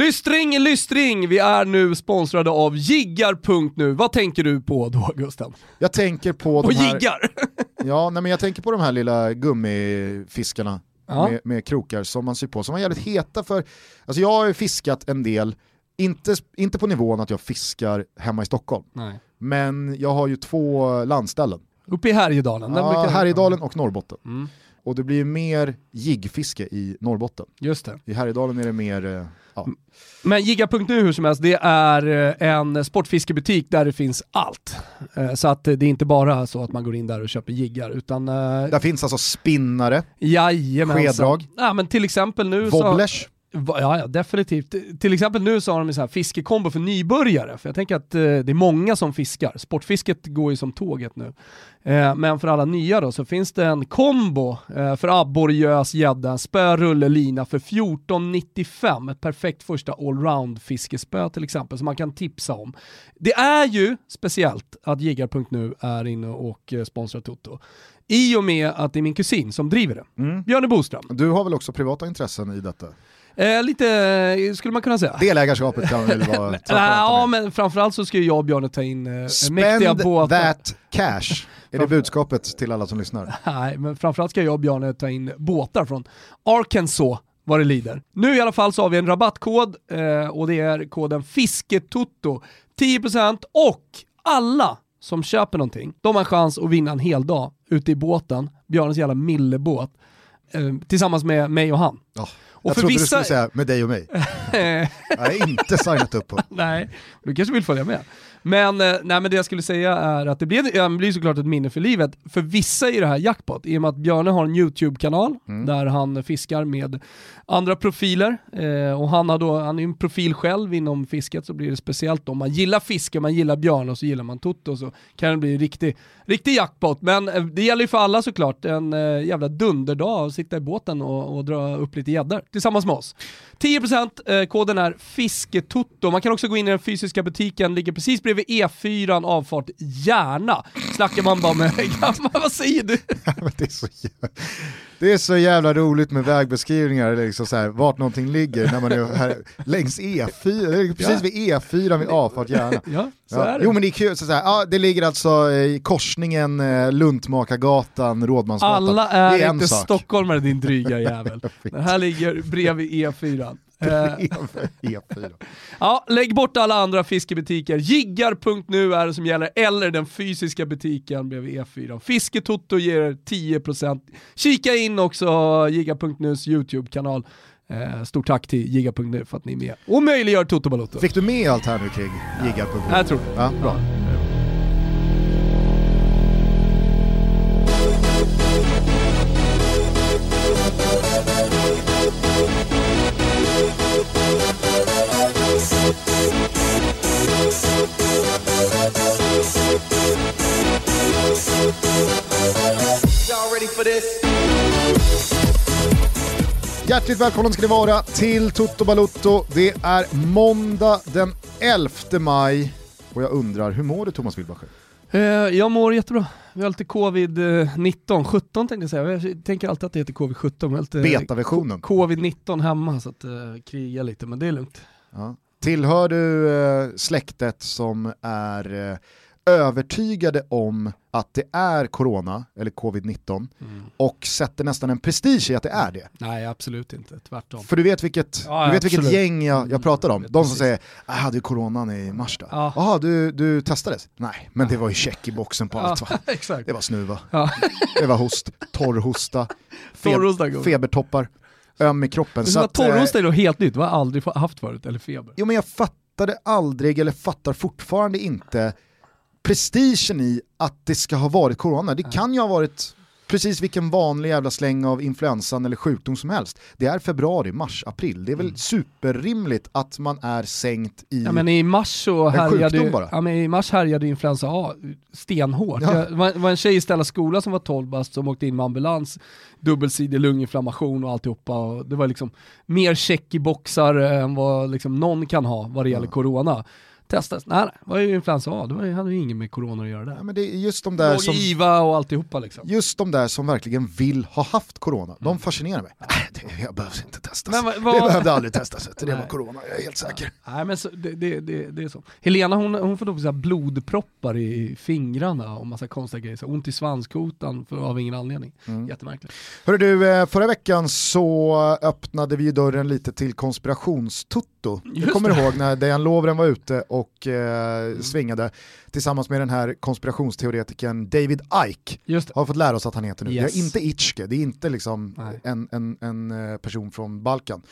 Lystring, lystring! Vi är nu sponsrade av Jiggar.nu. Vad tänker du på då Gusten? Jag tänker på Och de här... jiggar! Ja, nej, men jag tänker på de här lilla gummifiskarna Ja. med, med krokar som man syr på, som var jävligt heta för, alltså jag har ju fiskat en del, inte, inte på nivån att jag fiskar hemma i Stockholm, Nej. men jag har ju två landställen. Uppe i Härjedalen. den Ja, Härjedalen och Norrbotten. Mm, Och det blir mer jiggfiske i Norrbotten. just det. I Härjedalen är det mer, eh, ja. Men Jiggar.nu hur som helst, det är eh, en sportfiskebutik där det finns allt. Eh, Så att det är inte bara så att man går in där och köper jiggar, utan... eh, Där finns alltså spinnare, Jajamensan. Skeddrag. Ja men till exempel nu så... wobblers, Va- Ja, ja, definitivt. Till exempel nu så har de sån här fiskekombo för nybörjare, för jag tänker att eh, det är många som fiskar. Sportfisket går ju som tåget nu. Eh, men för alla nya då så finns det en kombo eh, för abborre, gös, gädda, spö, rulle, lina för 14,95. Ett perfekt första allround fiskespö till exempel som man kan tipsa om. Det är ju speciellt att Jiggar.nu är inne och eh, sponsrar Toto. I och med att det är min kusin som driver det. Mm. Björne Boström. du har väl också privata intressen i detta? Eh, lite, eh, skulle man kunna säga. Delägarskapet kan väl vara ja, men framförallt så ska ju jag och Björne ta in eh, mäktiga Spend båtar. that cash, är det budskapet till alla som lyssnar? Nej, men framförallt ska jag och Björne ta in båtar från Arkansas vad det lider. Nu i alla fall så har vi en rabattkod eh, och det är koden FISKETOTO. 10% och alla som köper någonting, de har chans att vinna en hel dag ute i båten, Björnes jävla millebåt, eh, tillsammans med mig och han. Ja. Och jag för trodde du vissa- skulle säga med dig och mig. Jag har inte signat upp på. Nej, du kanske vill följa med. Men, eh, nej, men det jag skulle säga är att det blir, blir såklart ett minne för livet. För vissa är det här jackpot, i och med att Björne har en YouTube-kanal Mm. där han fiskar med andra profiler. Eh, och han, har då, han är en profil själv inom fisket, så blir det speciellt om man gillar fiske, man gillar Björne och så gillar man Toto så kan det bli riktig, riktig jackpot. Men eh, det gäller ju för alla såklart, en eh, jävla dunderdag att sitta i båten och, och dra upp lite gäddor tillsammans med oss. 10% eh, koden är FISKETOTO. Man kan också gå in i den fysiska butiken, ligger precis bredvid E4 avfart Järna. Snackar man bara med gamla, vad säger du? Det, är så jävla, det är så jävla roligt med vägbeskrivningar, liksom så här, vart någonting ligger när man är här, längs E4, det ligger precis vid E4 vid avfart Järna. Ja, så Ja. är det. Jo men det är kul, så så här, ja, det ligger alltså i korsningen eh, Luntmakargatan, Rådmansgatan. Alla är, det är inte stockholmare din dryga jävel. Den här ligger bredvid E4. Eh, E4. Ja, lägg bort alla andra fiskebutiker. Jiggar.nu är det som gäller, eller den fysiska butiken bredvid E4. Fisketoto ger er 10%. Kika in också Jiggar.nus YouTube-kanal. Eh, stort tack till Jiggar.nu för att ni är med och möjliggör Toto Balotto. Fick du med allt här nu kring Jiggar.nu? Jag tror det. Ja, bra. Hjärtligt välkomna ska ni vara till Toto Balutto. Det är måndag den 11 maj och jag undrar, hur mår du Thomas Wilbacher? Eh, jag mår jättebra. Vi har lite covid-19, 17 tänkte jag säga. Jag tänker alltid att det heter covid-17. men jag har lite Betaversionen. Covid-19 hemma så att eh, kriga lite, men det är lugnt. Ja. Tillhör du eh, släktet som är eh, övertygade om att det är corona, eller covid-19, och sätter nästan en prestige i att det är det? Nej, absolut inte. Tvärtom. För du vet vilket, Ja, du vet vilket absolut. Mm, gäng jag, jag pratar om? vet De som precis. säger “Jag hade coronan i mars då”. Ja. Jaha, du, du testades? Nej, men det var ju check i boxen på allt va? Ja. Det var snuva, Ja. det var host, torrhosta, Torrhosta går. febertoppar, öm i kroppen. Men Så att, eh, Torrost är då helt nytt, vad jag aldrig haft förut, eller feber. Jo men jag fattade aldrig, eller fattar fortfarande inte, prestigen i att det ska ha varit corona. Det kan ju ha varit precis vilken vanlig jävla släng av influensan eller sjukdom som helst. Det är februari, mars, april. Det är väl superrimligt att man är sänkt i... Ja, men i mars så härjade, bara. ja, men i mars härjade influensa A stenhårt. Ja. Det var, en tjej i Stella skola som var 12 bast som åkte in med ambulans, dubbelsidig lunginflammation och alltihopa. Och det var liksom mer check i boxar än vad liksom någon kan ha vad det gäller corona. Testas? Nej, det var ju influensa A, det var, hade ju inget med corona att göra Ja, där. men det är just de där Låg som... IVA och alltihopa liksom. Just de där som verkligen vill ha haft corona, de fascinerar mig. Nej, det, jag behövs inte testas. Men vad- Det behövde aldrig testas, det var corona, jag är helt säker. Nej men så, det, det, det, det är så. Helena hon, hon får då så här blodproppar i fingrarna och massa konstiga grejer. Så ont i svanskotan för, av ingen anledning. Mm. Jättemärkligt. Hörru du, eh, förra veckan så öppnade vi dörren lite till konspirationstutto. Jag kommer det. ihåg när Dejan Lovren var ute och eh, svingade tillsammans med den här konspirationsteoretikern David Icke. Just det. Har fått lära oss att han heter nu. Yes. Det är inte Itchke, det är inte liksom Nej. en, en, en eh, person från Balkan.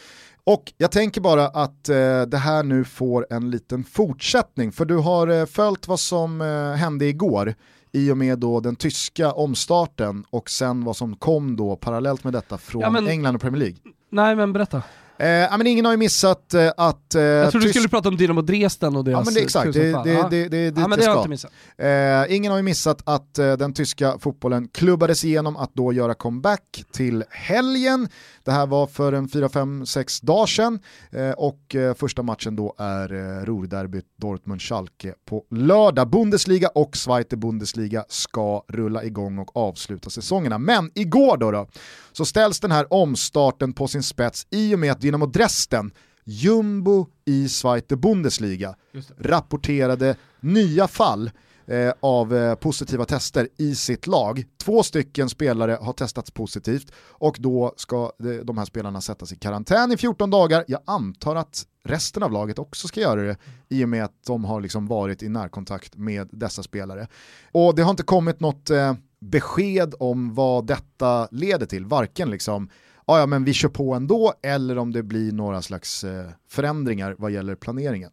Och jag tänker bara att eh, det här nu får en liten fortsättning, för du har eh, följt vad som eh, hände igår i och med då den tyska omstarten och sen vad som kom då parallellt med detta från Ja, men- England och Premier League. Nej men berätta. Eh, men ingen har ju missat eh, att... Eh, Jag trodde du skulle prata om Dynamo Dresden och deras Ja men det exakt, det, det, det, det, det, ja, men det har jag inte missat. Eh, ingen har ju missat att eh, den tyska fotbollen klubbades igenom att då göra comeback till helgen. Det här var för en 4-5-6 dagar sedan eh, och eh, första matchen då är eh, Ruhrderbyt Dortmund-Schalke på lördag. Bundesliga och Zweite Bundesliga ska rulla igång och avsluta säsongerna. Men igår då, då så ställs den här omstarten på sin spets i och med att Dynamo Dresden Jumbo i Zweite Bundesliga rapporterade nya fall eh, av eh, positiva tester i sitt lag. Två stycken spelare har testats positivt och då ska de, här spelarna sättas i karantän i 14 dagar. Jag antar att resten av laget också ska göra det i och med att de har liksom varit i närkontakt med dessa spelare. Och det har inte kommit något eh, besked om vad detta leder till, varken liksom ja, ja men vi kör på ändå eller om det blir några slags eh, förändringar vad gäller planeringen.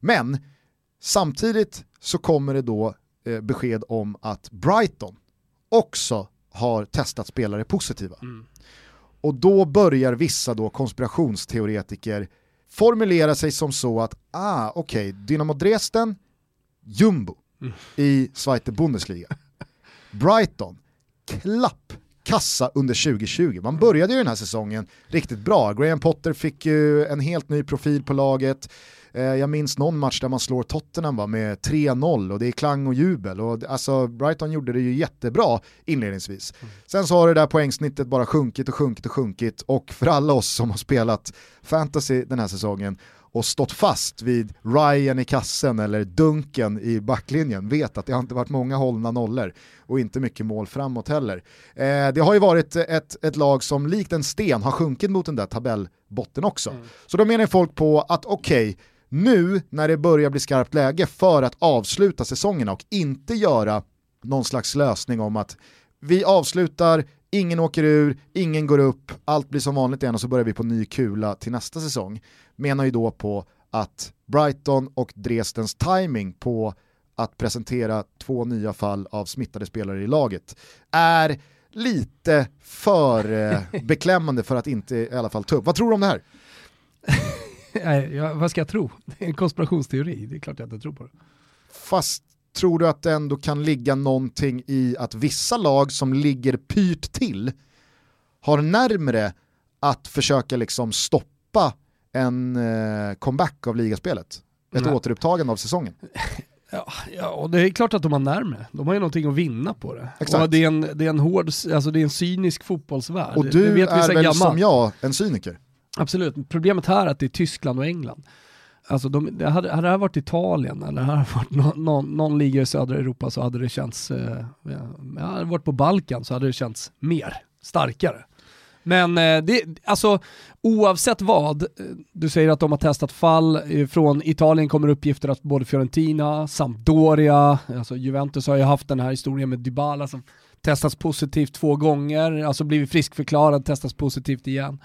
Men samtidigt så kommer det då eh, besked om att Brighton också har testat spelare positiva. Mm. Och då börjar vissa då konspirationsteoretiker formulera sig som så att, ah okej, Dynamo Dresden, Jumbo Mm. i Zweite Bundesliga. Brighton, klapp kassa under 2020. Man började ju den här säsongen riktigt bra. Graham Potter fick ju en helt ny profil på laget. Eh, Jag minns någon match där man slår Tottenham va, med 3-0 och det är klang och jubel. Och, alltså, Brighton gjorde det ju jättebra inledningsvis. Sen så har det där poängsnittet bara sjunkit och sjunkit och sjunkit och för alla oss som har spelat fantasy den här säsongen och stått fast vid Ryan i kassen eller Dunken i backlinjen vet att det har inte varit många hållna nollor och inte mycket mål framåt heller. Eh, det har ju varit ett, ett lag som likt en sten har sjunkit mot den där tabellbotten också. Mm. Så då menar folk på att okej, nu när det börjar bli skarpt läge för att avsluta säsongerna och inte göra någon slags lösning om att vi avslutar, ingen åker ur, ingen går upp, allt blir som vanligt igen och så börjar vi på ny kula till nästa säsong. Menar ju då på att Brighton och Dresdens timing på att presentera två nya fall av smittade spelare i laget är lite för eh, beklämmande för att inte i alla fall ta upp. Vad tror du om det här? Nej, ja, vad ska jag tro? Det är en konspirationsteori, det är klart jag inte tror på det. Fast tror du att det ändå kan ligga någonting i att vissa lag som ligger pyrt till har närmre att försöka liksom stoppa en eh, comeback av ligaspelet? Ett Nej. återupptagande av säsongen. Ja, ja, och det är klart att de har närmare. De har ju någonting att vinna på det. Exakt. Och det är en, det är en hård, alltså det är en cynisk fotbollsvärld. Och du är väl gammalt. som jag en cyniker? Absolut, problemet här är att det är Tyskland och England. Alltså de, det hade, hade det här varit Italien eller hade det varit någon, någon, någon liga i södra Europa så hade det känts, eh, hade det varit på Balkan så hade det känts mer, starkare. Men eh, det, alltså oavsett vad, eh, du säger att de har testat fall, eh, från Italien kommer uppgifter att både Fiorentina, Sampdoria, alltså Juventus har ju haft den här historien med Dybala som testats positivt två gånger, alltså blivit friskförklarad, testats positivt igen.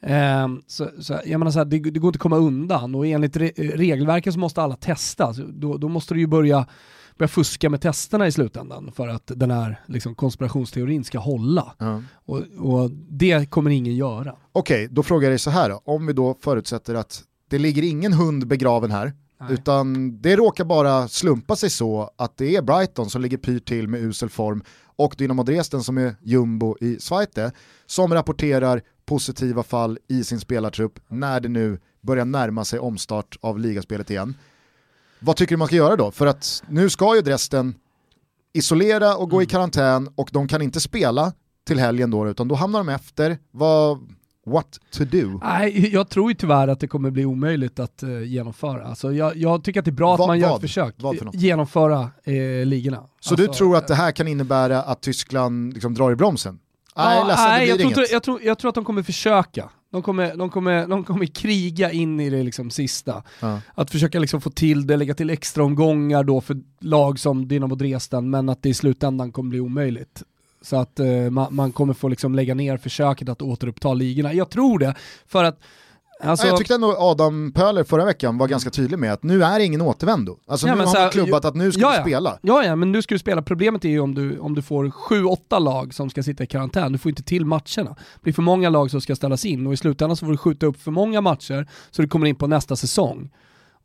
Ehm, så, så, jag menar så här, det, det går inte att komma undan och enligt re, regelverket så måste alla testa. Då, då måste du ju börja, börja fuska med testerna i slutändan för att den här liksom, konspirationsteorin ska hålla. Ja. Och, och det kommer ingen göra. Okej, då frågar jag dig så här då. Om vi då förutsätter att det ligger ingen hund begraven här, Nej. utan det råkar bara slumpa sig så att det är Brighton som ligger pyrt till med usel form och Dynamo Dresden som är jumbo i Zweite som rapporterar positiva fall i sin spelartrupp när det nu börjar närma sig omstart av ligaspelet igen. Vad tycker du man ska göra då? För att nu ska ju Dresden isolera och gå Mm. i karantän och de kan inte spela till helgen då utan då hamnar de efter. Vad, what to do? Nej, jag tror ju tyvärr att det kommer bli omöjligt att eh, genomföra. Alltså, jag, jag tycker att det är bra Vad- att man gör vad? ett försök. För något? Genomföra eh, ligorna. Så du Alltså, tror att det här kan innebära att Tyskland liksom drar i bromsen? Nej, ledsen, det nej jag, tror, jag, tror, jag tror att de kommer försöka. De kommer, de kommer, de kommer kriga in i det liksom sista. Ja. Att försöka liksom få till det, lägga till extra omgångar då för lag som Dynamo Dresden, men att det i slutändan kommer bli omöjligt. Så att eh, man, man kommer få liksom lägga ner försöket att återuppta ligorna. Jag tror det, för att Alltså, Ja, jag tyckte ändå Adam Pöler förra veckan var ganska tydlig med att nu är det ingen återvändo. Alltså Ja, nu har så man här, klubbat att nu ska ja, ja. spela. Ja, ja, men nu ska du spela. Problemet är ju om du, om du får sju, åtta lag som ska sitta i karantän. Du får inte till matcherna. Det blir för många lag som ska ställas in och i slutändan så får du skjuta upp för många matcher så du kommer in på nästa säsong.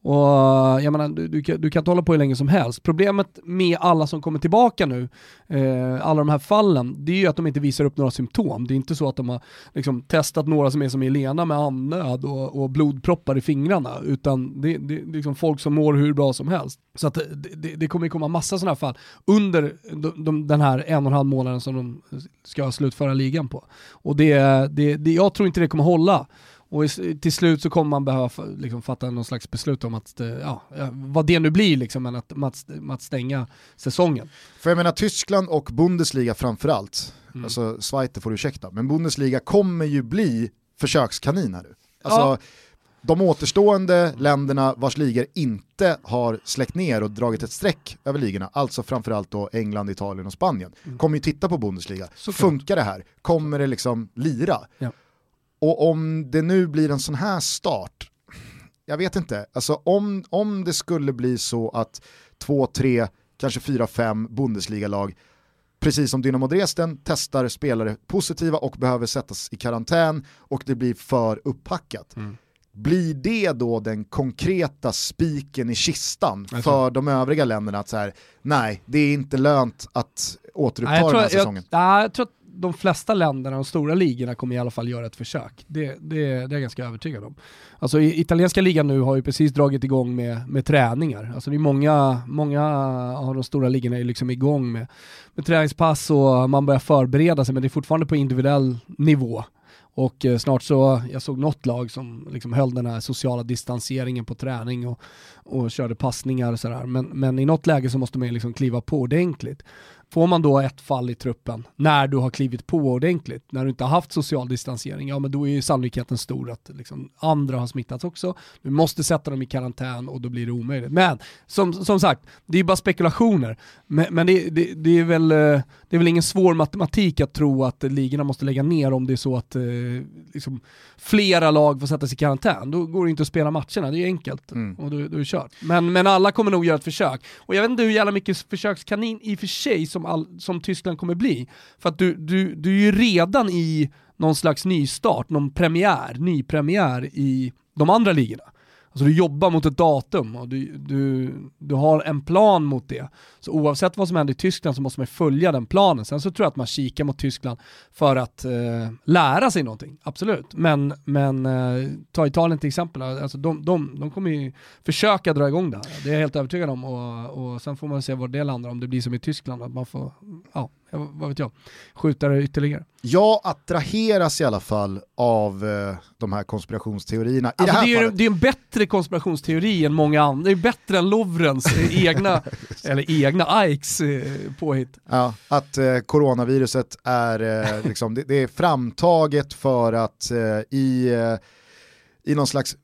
Och jag menar, du, du, kan, du kan inte hålla på hur länge som helst. Problemet med alla som kommer tillbaka nu, eh, alla de här fallen, det är ju att de inte visar upp några symptom. Det är inte så att de har liksom, testat några som är som Elena med andnöd och, och blodproppar i fingrarna, utan det, det, det är liksom folk som mår hur bra som helst. Så att det, det, det kommer komma massa sådana här fall under de, de, den här en och en halv månaden som de ska slutföra ligan på. Och det, det, det, jag tror inte det kommer hålla. Och till slut så kommer man behöva liksom, fatta någon slags beslut om att, eh, ja, vad det nu blir liksom, men att, att, stänga säsongen. För jag menar Tyskland och Bundesliga framförallt, Mm. alltså Zweite får du ursäkta, men Bundesliga kommer ju bli försökskanin här nu. Alltså, Ja. De återstående länderna vars ligor inte har släckt ner och dragit ett streck över ligorna, alltså framförallt då England, Italien och Spanien, kommer ju titta på Bundesliga. Mm. Såklart. Funkar det här? Kommer det liksom lira? Ja. Och om det nu blir en sån här start, jag vet inte, alltså om, om det skulle bli så att två, tre, kanske fyra, fem Bundesliga-lag, precis som Dynamo Dresden, testar spelare positiva och behöver sättas i karantän och det blir för upphackat. Mm. Blir det då den konkreta spiken i kistan Jag för de övriga länderna att så här, nej, det är inte lönt att återuppta Nej, jag, den här säsongen? jag, nej, jag tror att de flesta länderna, de stora ligorna, kommer i alla fall göra ett försök. Det, det, det är jag ganska övertygad om. Alltså italienska ligan nu har ju precis dragit igång med, med träningar. Alltså det är många, många av de stora ligorna är liksom igång med, med träningspass och man börjar förbereda sig men det är fortfarande på individuell nivå. Och eh, snart så, jag såg något lag som liksom höll den här sociala distanseringen på träning och, och körde passningar och sådär. Men, men i något läge så måste man ju liksom kliva på ordentligt. Får man då ett fall i truppen när du har klivit på ordentligt, när du inte har haft social distansering, ja men då är ju sannolikheten stor att liksom andra har smittats också. Du måste sätta dem i karantän och då blir det omöjligt. Men som, som sagt, det är bara spekulationer. Men, men det, det, det, är väl, eh, det är väl ingen svår matematik att tro att ligorna måste lägga ner om det är så att eh, liksom, flera lag får sättas i karantän. Då går det inte att spela matcherna, det är enkelt. Mm. Och då, då är det kört. Men, men alla kommer nog göra ett försök. Och jag vet inte hur jävla mycket försökskanin i och för sig som, all, som Tyskland kommer bli. För att du, du, du är ju redan i någon slags nystart, någon premiär, nypremiär i de andra ligorna. Alltså du jobbar mot ett datum och du, du, du har en plan mot det. Så oavsett vad som händer i Tyskland så måste man följa den planen. Sen så tror jag att man kikar mot Tyskland för att eh, lära sig någonting, absolut. Men, men eh, ta Italien till exempel, alltså de, de, de kommer ju försöka dra igång det här. Det är jag helt övertygad om och, och sen får man se var det landar, om det blir som i Tyskland, att man får, ja, vad vet jag, skjuta det ytterligare. Jag attraheras i alla fall av eh, de här konspirationsteorierna. I Alltså det här det, är, fallet, det är en bättre konspirationsteori än många andra, det är bättre än Lovrens eh, egna, eller egna, Ikes eh, påhitt. ja, att eh, coronaviruset är, eh, liksom, det, det är framtaget för att eh, i, eh, i någon slags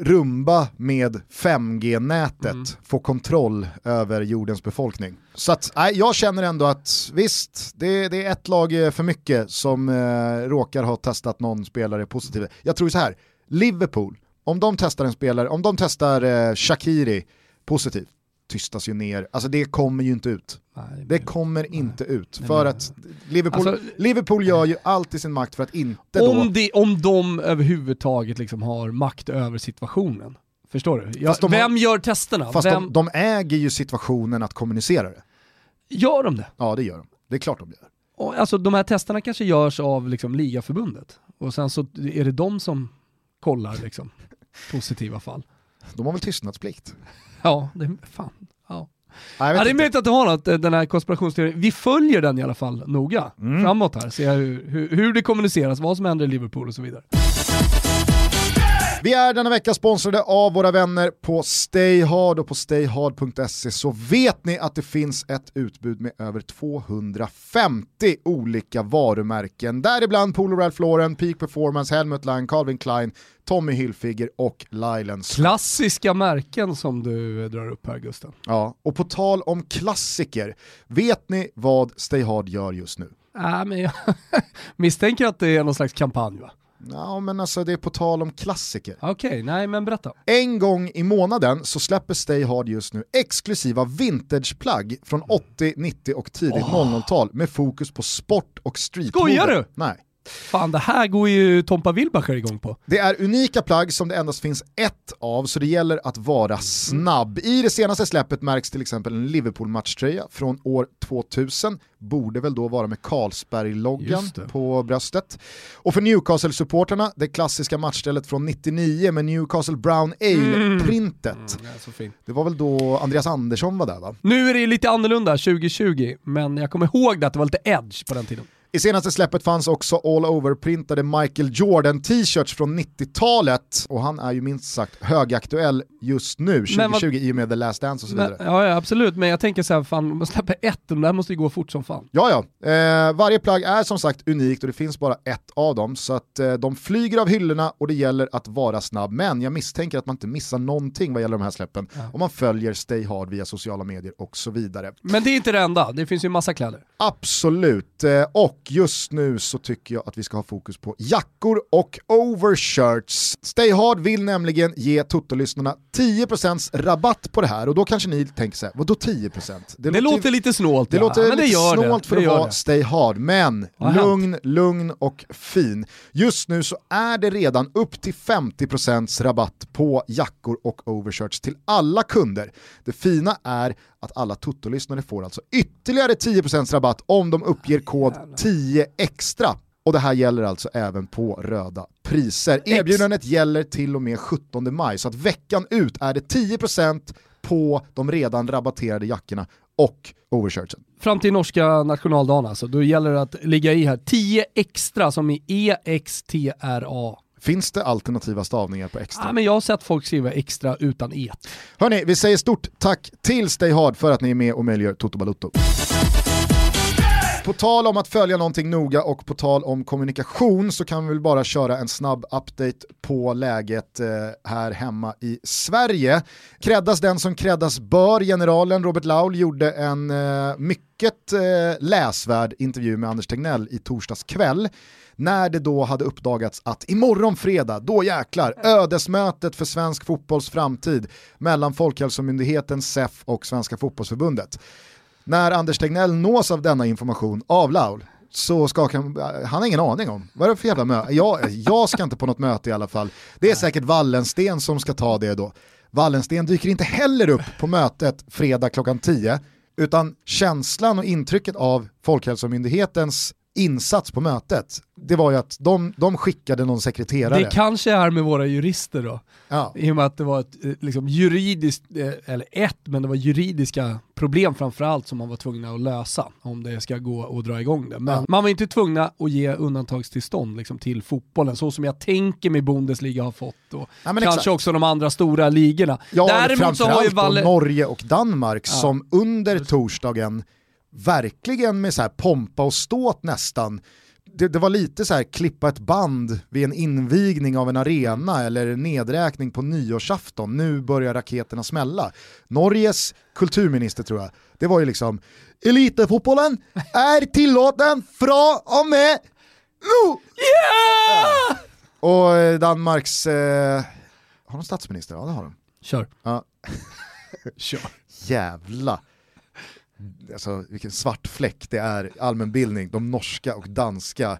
rumba med 5G-nätet Mm. få kontroll över jordens befolkning. Så att, nej, jag känner ändå att visst, det, det är ett lag eh, för mycket som eh, råkar ha testat någon spelare positiv. Jag tror så här, Liverpool, om de testar en spelare, om de testar eh, Shakiri positivt, tystas ju ner, alltså det kommer ju inte ut. Nej, Det kommer inte ut. Nej, För men- att Liverpool, Alltså- Liverpool gör ju allt i sin makt för att inte då... om, det, om de överhuvudtaget liksom har makt över situationen. Förstår du? Jag, de vem gör testerna? Fast vem, de, de äger ju situationen att kommunicera det. Gör de det? Ja det gör de. Det är klart de gör. Och, alltså de här testerna kanske görs av liksom, ligaförbundet och sen så är det de som kollar liksom, positiva fall. De har väl tystnadsplikt. Ja, det, fan. Ja. Nej, Ja, det är möjligt att du har något, eh, den här konspirationsteorin. Vi följer den i alla fall noga Mm. framåt här, ser hur, hur, hur det kommuniceras, vad som händer i Liverpool och så vidare. Vi är denna vecka sponsrade av våra vänner på Stayhard och på stayhard.se så vet ni att det finns ett utbud med över 250 olika varumärken. Däribland Polo Ralph Lauren, Peak Performance, Helmut Lang, Calvin Klein, Tommy Hilfiger och Lylans. Klassiska märken som du drar upp här Gusten. Ja, och på tal om klassiker, vet ni vad Stayhard gör just nu? Äh, men jag misstänker att det är någon slags kampanj va? Ja, men alltså det är på tal om klassiker. Okej, nej men berätta. En gång i månaden så släpper Stay Hard just nu exklusiva vintageplagg från 80, 90 och tidigt 00-tal med fokus på sport och street. Skojar du? Nej. Fan det här går ju Tompa Wilbacher igång på. Det är unika plagg som det endast finns ett av, så det gäller att vara snabb. I det senaste släppet märks till exempel en Liverpool-matchtröja från år 2000, borde väl då vara med Carlsberg-loggan på bröstet. Och för Newcastle-supporterna, det klassiska matchstället från 99 med Newcastle Brown Ale-printet. Så fint. Det var väl då Andreas Andersson var där va? Nu är det lite annorlunda 2020, men jag kommer ihåg det att det var lite edge på den tiden. I senaste släppet fanns också all over-printade Michael Jordan t-shirts från 90-talet och han är ju minst sagt högaktuell just nu, 2020 vad- i och med The Last Dance och så Men, vidare. ja, ja absolut, men jag tänker så här, fan man släpper ett, de där måste ju gå fort som fan. Ja, ja. Eh, varje plagg är som sagt unikt och det finns bara ett av dem, så att eh, de flyger av hyllorna och det gäller att vara snabb. Men jag misstänker att man inte missar någonting vad gäller de här släppen om man följer Stay Hard via sociala medier och så vidare. Men det är inte det enda, det finns ju massa kläder. Absolut, eh, och just nu så tycker jag att vi ska ha fokus på jackor och overshirts. Stay Hard vill nämligen ge Toto-lyssnarna 10% rabatt på det här och då kanske ni tänker så här, vadå 10%? Det, låter lite snålt Det ja. låter men lite det gör snålt det. för det att vara det. Stay Hard, men lugn, lugn och fin. Just nu så är det redan upp till 50% rabatt på jackor och overshirts till alla kunder. Det fina är att alla Toto-lyssnare får alltså ytterligare 10% rabatt om de uppger kod 10 extra. Och det här gäller alltså även på röda priser. Erbjudandet gäller till och med 17 maj, så att veckan ut är det 10% på de redan rabatterade jackorna och overshirtsen. Fram till norska nationaldagen alltså, då gäller det att ligga i här 10 extra som i E EXTRA. Finns det alternativa stavningar på extra? Ja, men jag har sett folk skriva extra utan E. Hörni, vi säger stort tack till Stay Hard för att ni är med och möjliggör Toto Balutto. På tal om att följa någonting noga och på tal om kommunikation så kan vi väl bara köra en snabb update på läget eh, här hemma i Sverige. Kreddas den som kreddas bör, generalen Robert Laul gjorde en eh, mycket eh, läsvärd intervju med Anders Tegnell i torsdags kväll när det då hade uppdagats att imorgon fredag, då jäklar, ödesmötet för svensk fotbolls framtid mellan Folkhälsomyndigheten, SEF och Svenska fotbollsförbundet. När Anders Tegnell nås av denna information av Laul så skakar han, han har ingen aning om. Vad är det för jävla möte? Jag, jag ska inte på något möte i alla fall. Det är säkert Wallensten som ska ta det då. Wallensten dyker inte heller upp på mötet fredag klockan 10, utan känslan och intrycket av Folkhälsomyndighetens insats på mötet, det var ju att de, de skickade någon sekreterare. Det kanske är med våra jurister då. Ja. I och med att det var ett eh, liksom, juridiskt, eh, eller ett, men det var juridiska problem framförallt som man var tvungna att lösa om det ska gå att dra igång det. Men Ja. man var inte tvungna att ge undantagstillstånd liksom, till fotbollen, så som jag tänker mig Bundesliga har fått och Ja, kanske exakt. också de andra stora ligorna. Ja, Däremot så har ju Valle... Norge och Danmark som under torsdagen verkligen med så här pompa och ståt nästan det, det var lite så här klippa ett band vid en invigning av en arena eller nedräkning på nyårsafton. Nu börjar raketerna smälla. Norges kulturminister tror jag, det var ju liksom elitfotbollen är tillåten från och med nu! Och eh, Danmarks, eh, har de statsminister? Ja det har de. Kör. Ja. Kör. jävla alltså, vilken svart fläck det är allmänbildning, de norska och danska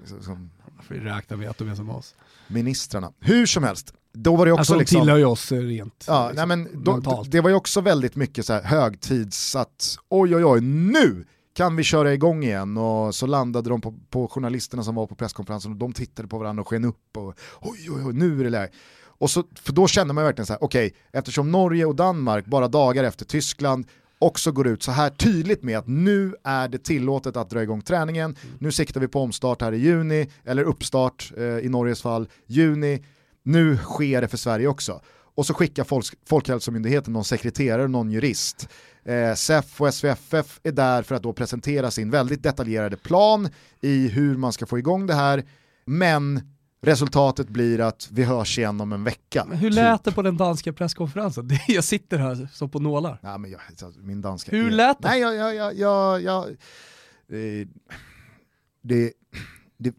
liksom, som Får vi räkna med att de är som oss. ministrarna. Hur som helst, då var det också Alltså de liksom... tillhör ju oss rent Ja, liksom, nej, men då, det var ju också väldigt mycket så här högtids att oj oj oj nu kan vi köra igång igen och så landade de på, på journalisterna som var på presskonferensen och de tittade på varandra och sken upp och oj oj oj nu är det läge. Och så, för då kände man verkligen så här, okej, eftersom Norge och Danmark bara dagar efter Tyskland också går ut så här tydligt med att nu är det tillåtet att dra igång träningen, nu siktar vi på omstart här i juni, eller uppstart eh, i Norges fall, juni, nu sker det för Sverige också. Och så skickar Folks Folkhälsomyndigheten någon sekreterare, någon jurist. Eh, SEF och SVFF är där för att då presentera sin väldigt detaljerade plan i hur man ska få igång det här, men resultatet blir att vi hörs igen om en vecka. Men hur typ. lät det på den danska presskonferensen? Det- Jag sitter här som på nålar. Ja, men jag, alltså, min danska Hur är... lät det? Nej, jag... jag, jag, jag, jag eh, det... det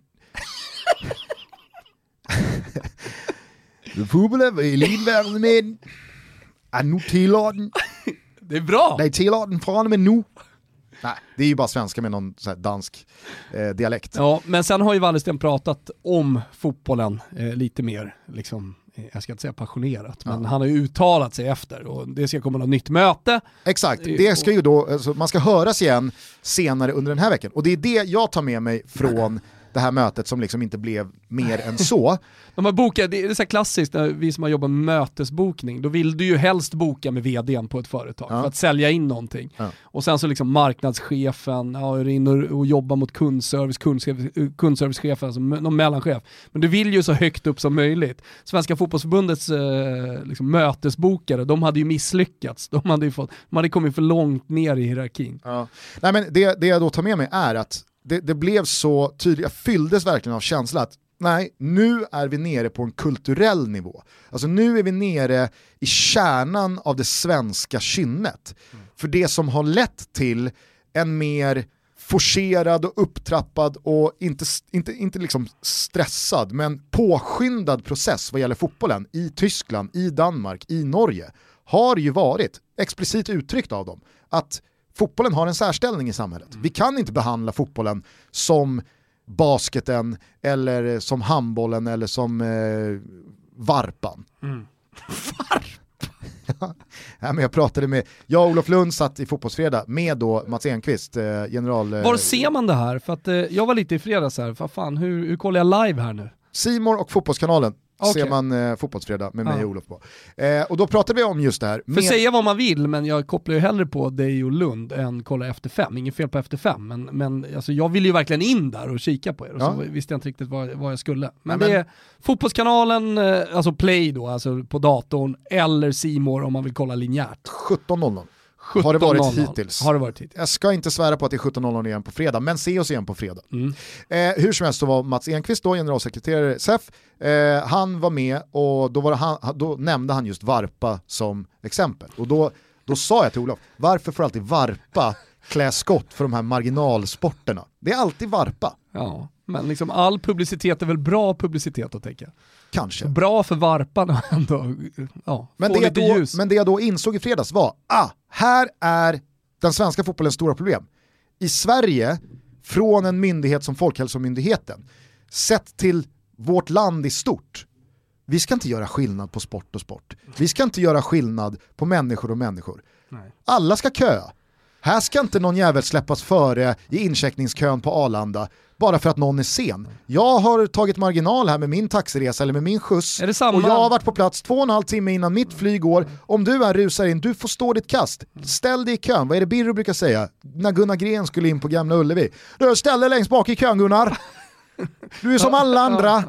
Fodbold er elitverden med Ja, nu tillåter den. Det är bra! Nej, tillåter den från och med nu. Nej, det är ju bara svenska med någon dansk eh, dialekt. Ja, men sen har ju Wallersten pratat om fotbollen eh, lite mer, liksom, eh, jag ska inte säga passionerat, men han har ju uttalat sig efter och det ska komma något nytt möte. Exakt, det ska ju då, alltså, man ska höras igen senare under den här veckan. Och det är det jag tar med mig från det här mötet som liksom inte blev mer än så. De har bokat, det är så här klassiskt, när vi som har jobbat med mötesbokning, då vill du ju helst boka med vdn på ett företag Ja. för att sälja in någonting. Ja. Och sen så liksom marknadschefen, ja, är in och, och jobbar mot kundservice, kundservice kundservicechefen, alltså någon mellanchef. Men du vill ju så högt upp som möjligt. Svenska fotbollsförbundets eh, liksom, mötesbokare, de hade ju misslyckats. De hade, ju fått, de hade kommit för långt ner i hierarkin. Nej, men det, det jag då tar med mig är att det, det blev så tydligt, jag fylldes verkligen av känslan att nej, nu är vi nere på en kulturell nivå. Alltså nu är vi nere i kärnan av det svenska kynnet. För det som har lett till en mer forcerad och upptrappad och inte, inte, inte liksom stressad men påskyndad process vad gäller fotbollen i Tyskland, i Danmark, i Norge har ju varit, explicit uttryckt av dem, att fotbollen har en särställning i samhället. Vi kan inte behandla fotbollen som basketen eller som handbollen eller som eh, varpan. Ja, men jag pratade med, jag och Olof Lund satt i Fotbollsfredag med då Mats Enqvist, eh, general... eh, Var ser man det här? För att eh, jag var lite i fredags här, vad fan, hur, hur kollar jag live här nu? Simor och Fotbollskanalen Okej. ser man eh, Fotbollsfredag med mig och Olof på. Eh, och då pratade vi om just det här. För med- säga vad man vill, men jag kopplar ju hellre på dig och Lund än kolla efter fem. Inget fel på efter fem, men, men alltså, jag vill ju verkligen in där och kika på er. Och Ja. så visste jag inte riktigt vad, vad jag skulle. Men, Ja, det men- är Fotbollskanalen, eh, alltså Play då, alltså på datorn, eller Simor om man vill kolla linjärt. 17.00. Har det varit 17.00 hittills? Har det varit hittills. Jag ska inte svära på att det är 17.00 igen på fredag, men se oss igen på fredag. Mm. Eh, hur som helst så var Mats Enqvist då, generalsekreterare SEF, eh, han var med och då, var han, då nämnde han just Varpa som exempel. Och då, då sa jag till Olof, varför får alltid Varpa klä skott för de här marginalsporterna? Det är alltid Varpa, Ja, men liksom all publicitet är väl bra publicitet att tänka. Kanske. Bra för varparna ändå. Ja, Men det, då, ljus. men det jag då insåg i fredags var, ah, här är den svenska fotbollens stora problem. I Sverige, från en myndighet som Folkhälsomyndigheten, sett till vårt land i stort, vi ska inte göra skillnad på sport och sport. Vi ska inte göra skillnad på människor och människor. Nej. Alla ska köa. Här ska inte någon jävel släppas före i incheckningskön på Arlanda bara för att någon är sen. Jag har tagit marginal här med min taxiresa eller med min skjuts Är det samma? och jag har varit på plats två och en halv timme innan mitt flyg går. Om du är rusar in, du får stå ditt kast. Ställ dig i kön, vad är det Birro brukar säga? När Gunnar Gren skulle in på Gamla Ullevi. Du, ställ dig längst bak i kön Gunnar. Du är som alla andra.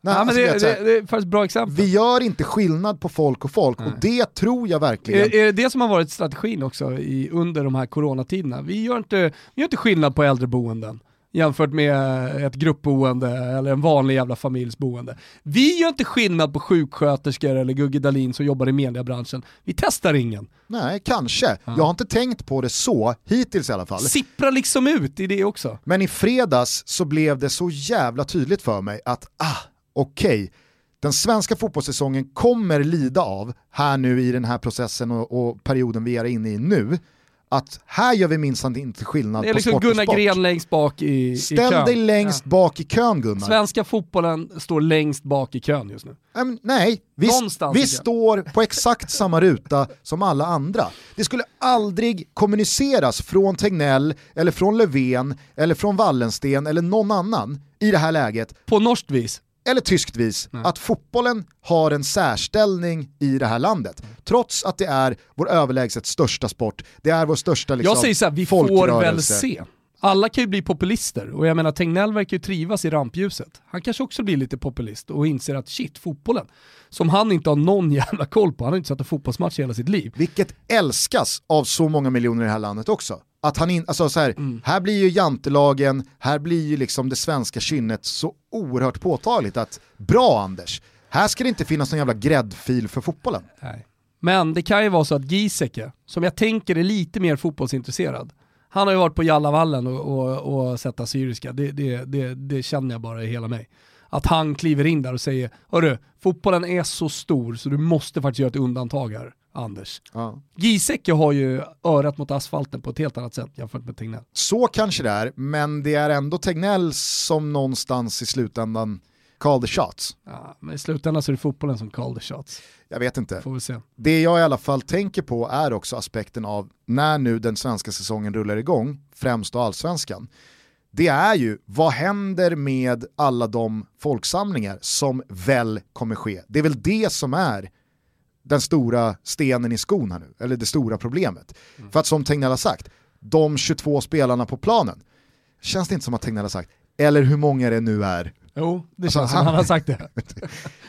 Nej, ja, men alltså, det, det, det är faktiskt bra exempel. vi gör inte skillnad på folk och folk och det tror jag verkligen. Är, är det det som har varit strategin också i, under de här coronatiderna? Vi gör, inte, vi gör inte skillnad på äldreboenden jämfört med ett gruppboende eller en vanlig jävla familjs boende. Vi gör inte skillnad på sjuksköterskor eller Gugge Dahlin som jobbar i mediebranschen. Vi testar ingen. Nej, kanske. Jag har inte tänkt på det så, hittills i alla fall. Sipprar liksom ut i det också. Men i fredags så blev det så jävla tydligt för mig att, ah, okej, den svenska fotbollssäsongen kommer lida av, här nu i den här processen och, och perioden vi är inne i nu, att här gör vi minsann inte skillnad Det är på liksom sport och Gunnar sport. Gren längst bak i, i Ställ kön. dig längst bak i kön Gunnar. Svenska fotbollen står längst bak i kön just nu. Ähm, nej, vi, vi i står på exakt samma ruta som alla andra. Det skulle aldrig kommuniceras från Tegnell, eller från Löfven, eller från Wallensten eller någon annan i det här läget På norskt vis. Eller tyskt vis att fotbollen har en särställning i det här landet. Trots att det är vår överlägset största sport, det är vår största liksom, Jag säger så här, vi får väl se. Alla kan ju bli populister och jag menar Tegnell verkar ju trivas i rampljuset. Han kanske också blir lite populist och inser att shit, fotbollen, som han inte har någon jävla koll på, han har inte sett en fotbollsmatch i hela sitt liv. Vilket älskas av så många miljoner i det här landet också. Att han in, alltså så här, här blir ju jantelagen, här blir ju liksom det svenska kynnet så oerhört påtagligt att bra Anders, här ska det inte finnas någon jävla gräddfil för fotbollen. Nej. Men det kan ju vara så att Giesecke, som jag tänker är lite mer fotbollsintresserad, han har ju varit på Jallavallen och, och, och sett Assyriska, det, det, det, det känner jag bara i hela mig. Att han kliver in där och säger, hörru, fotbollen är så stor så du måste faktiskt göra ett undantag här, Anders. Ja. Giesecke har ju örat mot asfalten på ett helt annat sätt jämfört med Tegnell. Så kanske det är, men det är ändå Tegnell som någonstans i slutändan call the shots. Ja, men i slutändan så är det fotbollen som call the shots. Jag vet inte. Får vi se. Det jag i alla fall tänker på är också aspekten av när nu den svenska säsongen rullar igång, främst då allsvenskan, det är ju vad händer med alla de folksamlingar som väl kommer ske. Det är väl det som är den stora stenen i skon här nu, eller det stora problemet. För att som Tegnell har sagt, de 22 spelarna på planen, känns det inte som att Tegnell har sagt, eller hur många det nu är, Jo, det Alltså, känns som han- han har sagt det.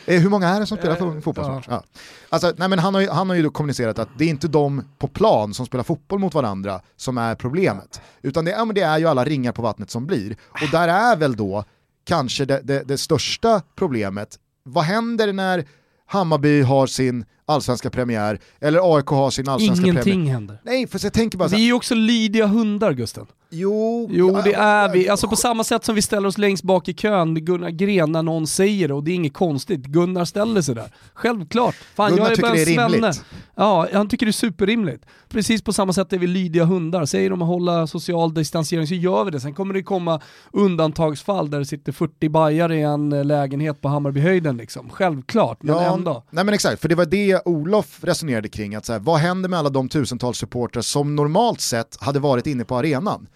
Eh, hur många är det som spelar fo- fotbollsmatch? Ja. Alltså, nej, men han, har ju, han har ju då kommunicerat att det är inte de på plan som spelar fotboll mot varandra som är problemet. Utan det, ja, det är ju alla ringar på vattnet som blir. Och där är väl då kanske det, det, det största problemet. Vad händer när Hammarby har sin allsvenska premiär, eller AIK har sin allsvenska Ingenting premiär? händer. Nej, för jag tänker bara så Vi är här, ju också lydiga hundar Gusten. jo, Jo ja, det är vi, alltså på samma sätt som vi ställer oss längst bak i kön, Gunnar Gren när någon säger det och det är inget konstigt, Gunnar ställer sig där. Självklart. Fan, Gunnar jag är tycker bara det en är svenne. rimligt. Ja, han tycker det är superrimligt. Precis på samma sätt är vi lydiga hundar. Säger de att hålla social distansering så gör vi det. Sen kommer det komma undantagsfall där det sitter 40 bajare i en eh, lägenhet på Hammarbyhöjden liksom. Självklart, men ändå. Nej men exakt, för det var det Olof resonerade kring, att så här, vad händer med alla de tusentals supportrar som normalt sett hade varit inne på arenan?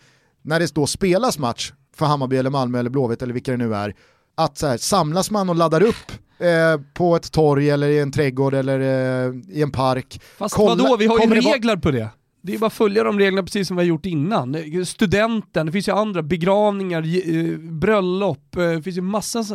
När det då spelas match för Hammarby eller Malmö eller Blåvitt eller vilka det nu är, att så här, samlas man och laddar upp eh, på ett torg eller i en trädgård eller eh, i en park. Fast Kolla- vadå, vi har ju regler på det. Det är bara att följa de reglerna precis som vi har gjort innan. Studenten, det finns ju andra, begravningar, eh, bröllop, eh, det finns ju massa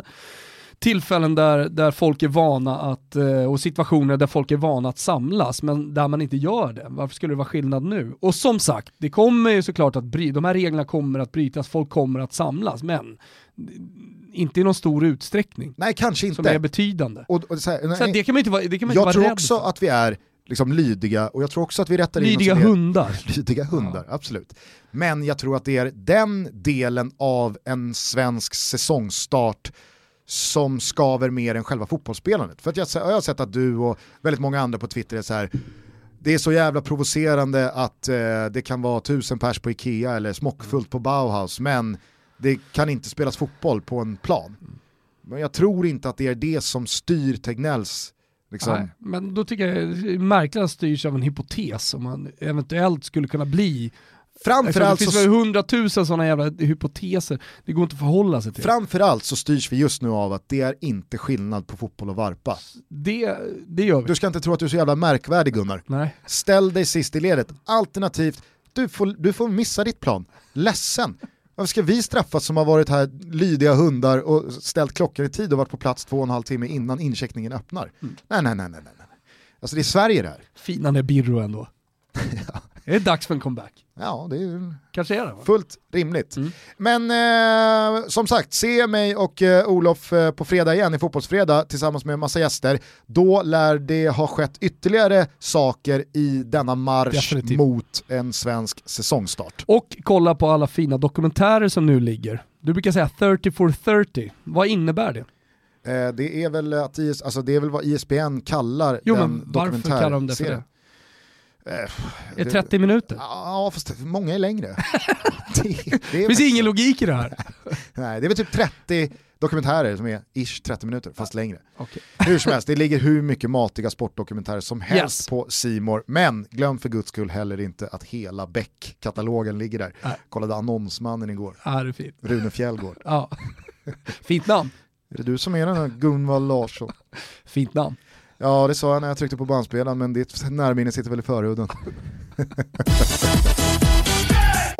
tillfällen där, där folk är vana att, eh, och situationer där folk är vana att samlas, men där man inte gör det. Varför skulle det vara skillnad nu? Och som sagt, det kommer ju såklart att bry, de här reglerna kommer att brytas, folk kommer att samlas, men inte i någon stor utsträckning Nej, kanske som är inte. betydande. Och, och, så här, Så nej, det kan man inte vara, det kan man inte jag tror rädd också för. att vi är liksom lydiga och jag tror också att vi rättar in Lydiga oss i det. hundar. lydiga hundar, absolut. Men jag tror att det är den delen av en svensk säsongstart som skaver mer än själva fotbollsspelandet. För att jag, jag har sett att du och väldigt många andra på Twitter är så här, det är så jävla provocerande att eh, det kan vara tusen pers på Ikea eller smockfullt på Bauhaus, men det kan inte spelas fotboll på en plan. Men jag tror inte att det är det som styr Tegnells liksom, Nej, men då tycker jag det är märkligt att det styrs av en hypotes som man eventuellt skulle kunna bli. Eftersom det Framförallt finns väl hundratusen sådana jävla hypoteser, det går inte att förhålla sig till. Framförallt så styrs vi just nu av att det är inte skillnad på fotboll och varpa. Det, det gör vi. Du ska inte tro att du är så jävla märkvärdig Gunnar. Nej. Ställ dig sist i ledet, alternativt du får, du får missa ditt plan. Ledsen. Varför ska vi straffas som har varit här lydiga hundar och ställt klockan i tid och varit på plats två och en halv timme innan incheckningen öppnar? Mm. Nej, nej, nej, nej, nej. Alltså det är Sverige det här. Fina Birro ändå. det dags för en comeback? Ja, det är Kanske är det va? fullt rimligt. Mm. Men eh, som sagt, se mig och eh, Olof eh, på fredag igen i Fotbollsfredag tillsammans med en massa gäster. Då lär det ha skett ytterligare saker i denna marsch Definitivt. mot en svensk säsongstart. Och kolla på alla fina dokumentärer som nu ligger. Du brukar säga 30 for 30. Vad innebär det? Eh, det, är väl att IS, alltså det är väl vad ISBN kallar Jo den men varför kallar de det för dokumentärserien. Det? Eh, Är det 30 minuter? Ja, fast många är längre. det, det, är finns ingen logik i det här. Nej, det är väl typ 30 dokumentärer som är ish 30 minuter, fast längre. Okej. Hur som helst, det ligger hur mycket matiga sportdokumentärer som helst Yes. på Simor. men glöm för guds skull heller inte att hela Beck-katalogen ligger där. Nej. Kollade Annonsmannen igår, Ja, det är fint. Rune Fjällgård. Ja. Fint namn. Är det du som är den här Gunvald Larsson? Fint namn. Ja, det sa jag när jag tryckte på bandspelaren, men ditt närminne sitter väl i förhuden.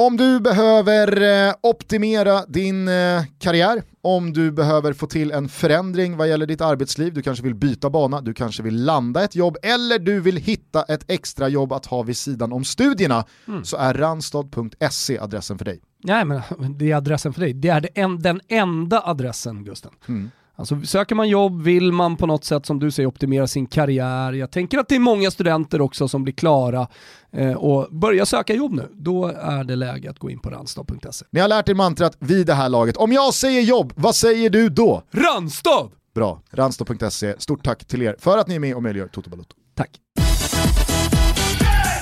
Om du behöver eh, optimera din eh, karriär, om du behöver få till en förändring vad gäller ditt arbetsliv, du kanske vill byta bana, du kanske vill landa ett jobb eller du vill hitta ett extra jobb att ha vid sidan om studierna så är randstad.se adressen för dig. Nej men det är adressen för dig. Det är den enda adressen Gusten. Mm. Alltså söker man jobb, vill man på något sätt som du säger optimera sin karriär. Jag tänker att det är många studenter också som blir klara eh, och börjar söka jobb nu. Då är det läge att gå in på randstad.se. Ni har lärt er mantrat vid det här laget. Om jag säger jobb, vad säger du då? Randstad! Bra, randstad.se. Stort tack till er för att ni är med och möjliggör Toto Balotto. Tack.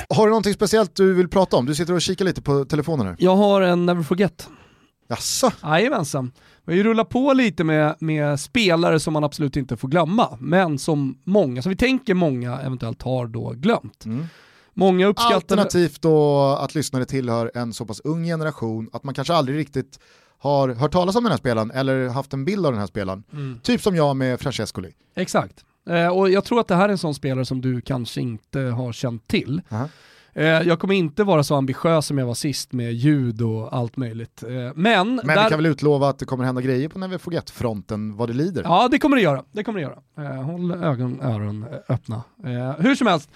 Har du någonting speciellt du vill prata om? Du sitter och kikar lite på telefonen här. Jag har en Never Forget. Jaså? Jajamensan. Vi har ju rullat på lite med, med spelare som man absolut inte får glömma, men som många, som vi tänker många eventuellt har då glömt. Mm. Många uppskattar... Alternativt då att lyssnare tillhör en så pass ung generation att man kanske aldrig riktigt har hört talas om den här spelaren eller haft en bild av den här spelaren. Mm. Typ som jag med Francescoli. Exakt. Eh, och jag tror att det här är en sån spelare som du kanske inte har känt till. Aha. Eh, jag kommer inte vara så ambitiös som jag var sist med ljud och allt möjligt. Eh, men Men där... vi kan väl utlova att det kommer hända grejer på Never Forget-fronten vad det lider. Ja, det kommer det göra. Det kommer det göra. Eh, håll ögon öron eh, öppna. Eh, hur som helst,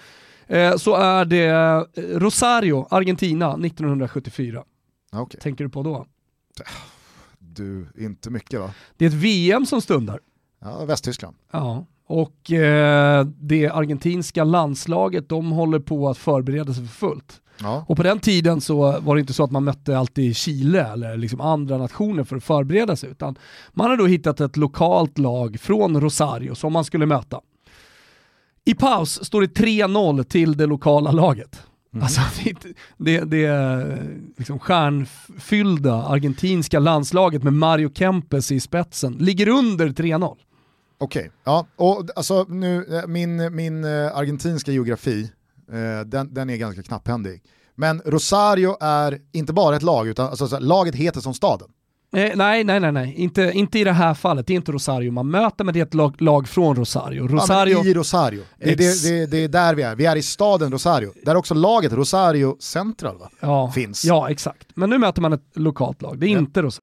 eh, så är det eh, Rosario, Argentina, 1974. Ja, okej. Tänker du på då? Du, inte mycket va? Det är ett VM som stundar. Ja, Västtyskland. Ja, och eh, det argentinska landslaget, de håller på att förbereda sig för fullt. Ja. Och på den tiden så var det inte så att man mötte alltid Chile eller liksom andra nationer för att förbereda sig, utan man har då hittat ett lokalt lag från Rosario som man skulle möta. I paus står det 3-0 till det lokala laget. Alltså det, det, det liksom stjärnfyllda argentinska landslaget med Mario Kempes i spetsen ligger under 3-0. Okej, ja. Och alltså nu, eh, min, min eh, argentinska geografi, eh, den, den är ganska knapphändig. Men Rosario är inte bara ett lag, utan alltså, laget heter som staden. Eh, nej, nej, nej, nej. Inte, inte i det här fallet. Det är inte Rosario man möter, men det är ett lag, lag från Rosario. Rosario... Ja, I Rosario. Det, det, det, det är där vi är. Vi är i staden Rosario. Där också laget Rosario Central va? ja, finns. Ja, exakt. Men nu möter man ett lokalt lag. Det är Ja. inte Rosario.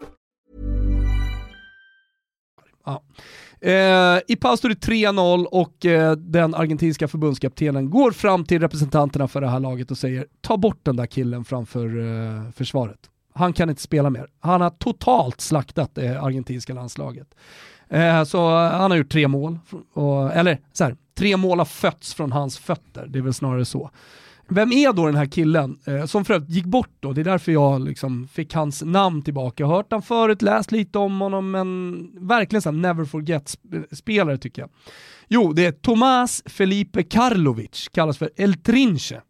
Ja. Eh, I paus står det 3-0 och eh, den argentinska förbundskaptenen går fram till representanterna för det här laget och säger ta bort den där killen framför eh, försvaret. Han kan inte spela mer. Han har totalt slaktat det argentinska landslaget. Eh, så han har gjort tre mål, och, eller så här, tre mål har fötts från hans fötter, det är väl snarare så. Vem är då den här killen eh, som för övrigt gick bort då? Det är därför jag liksom fick hans namn tillbaka. Jag har hört han förut, läst lite om honom, men verkligen en never forget-spelare eh, tycker jag. Jo, det är Tomás Felipe Karlovic, kallas för El Trinche.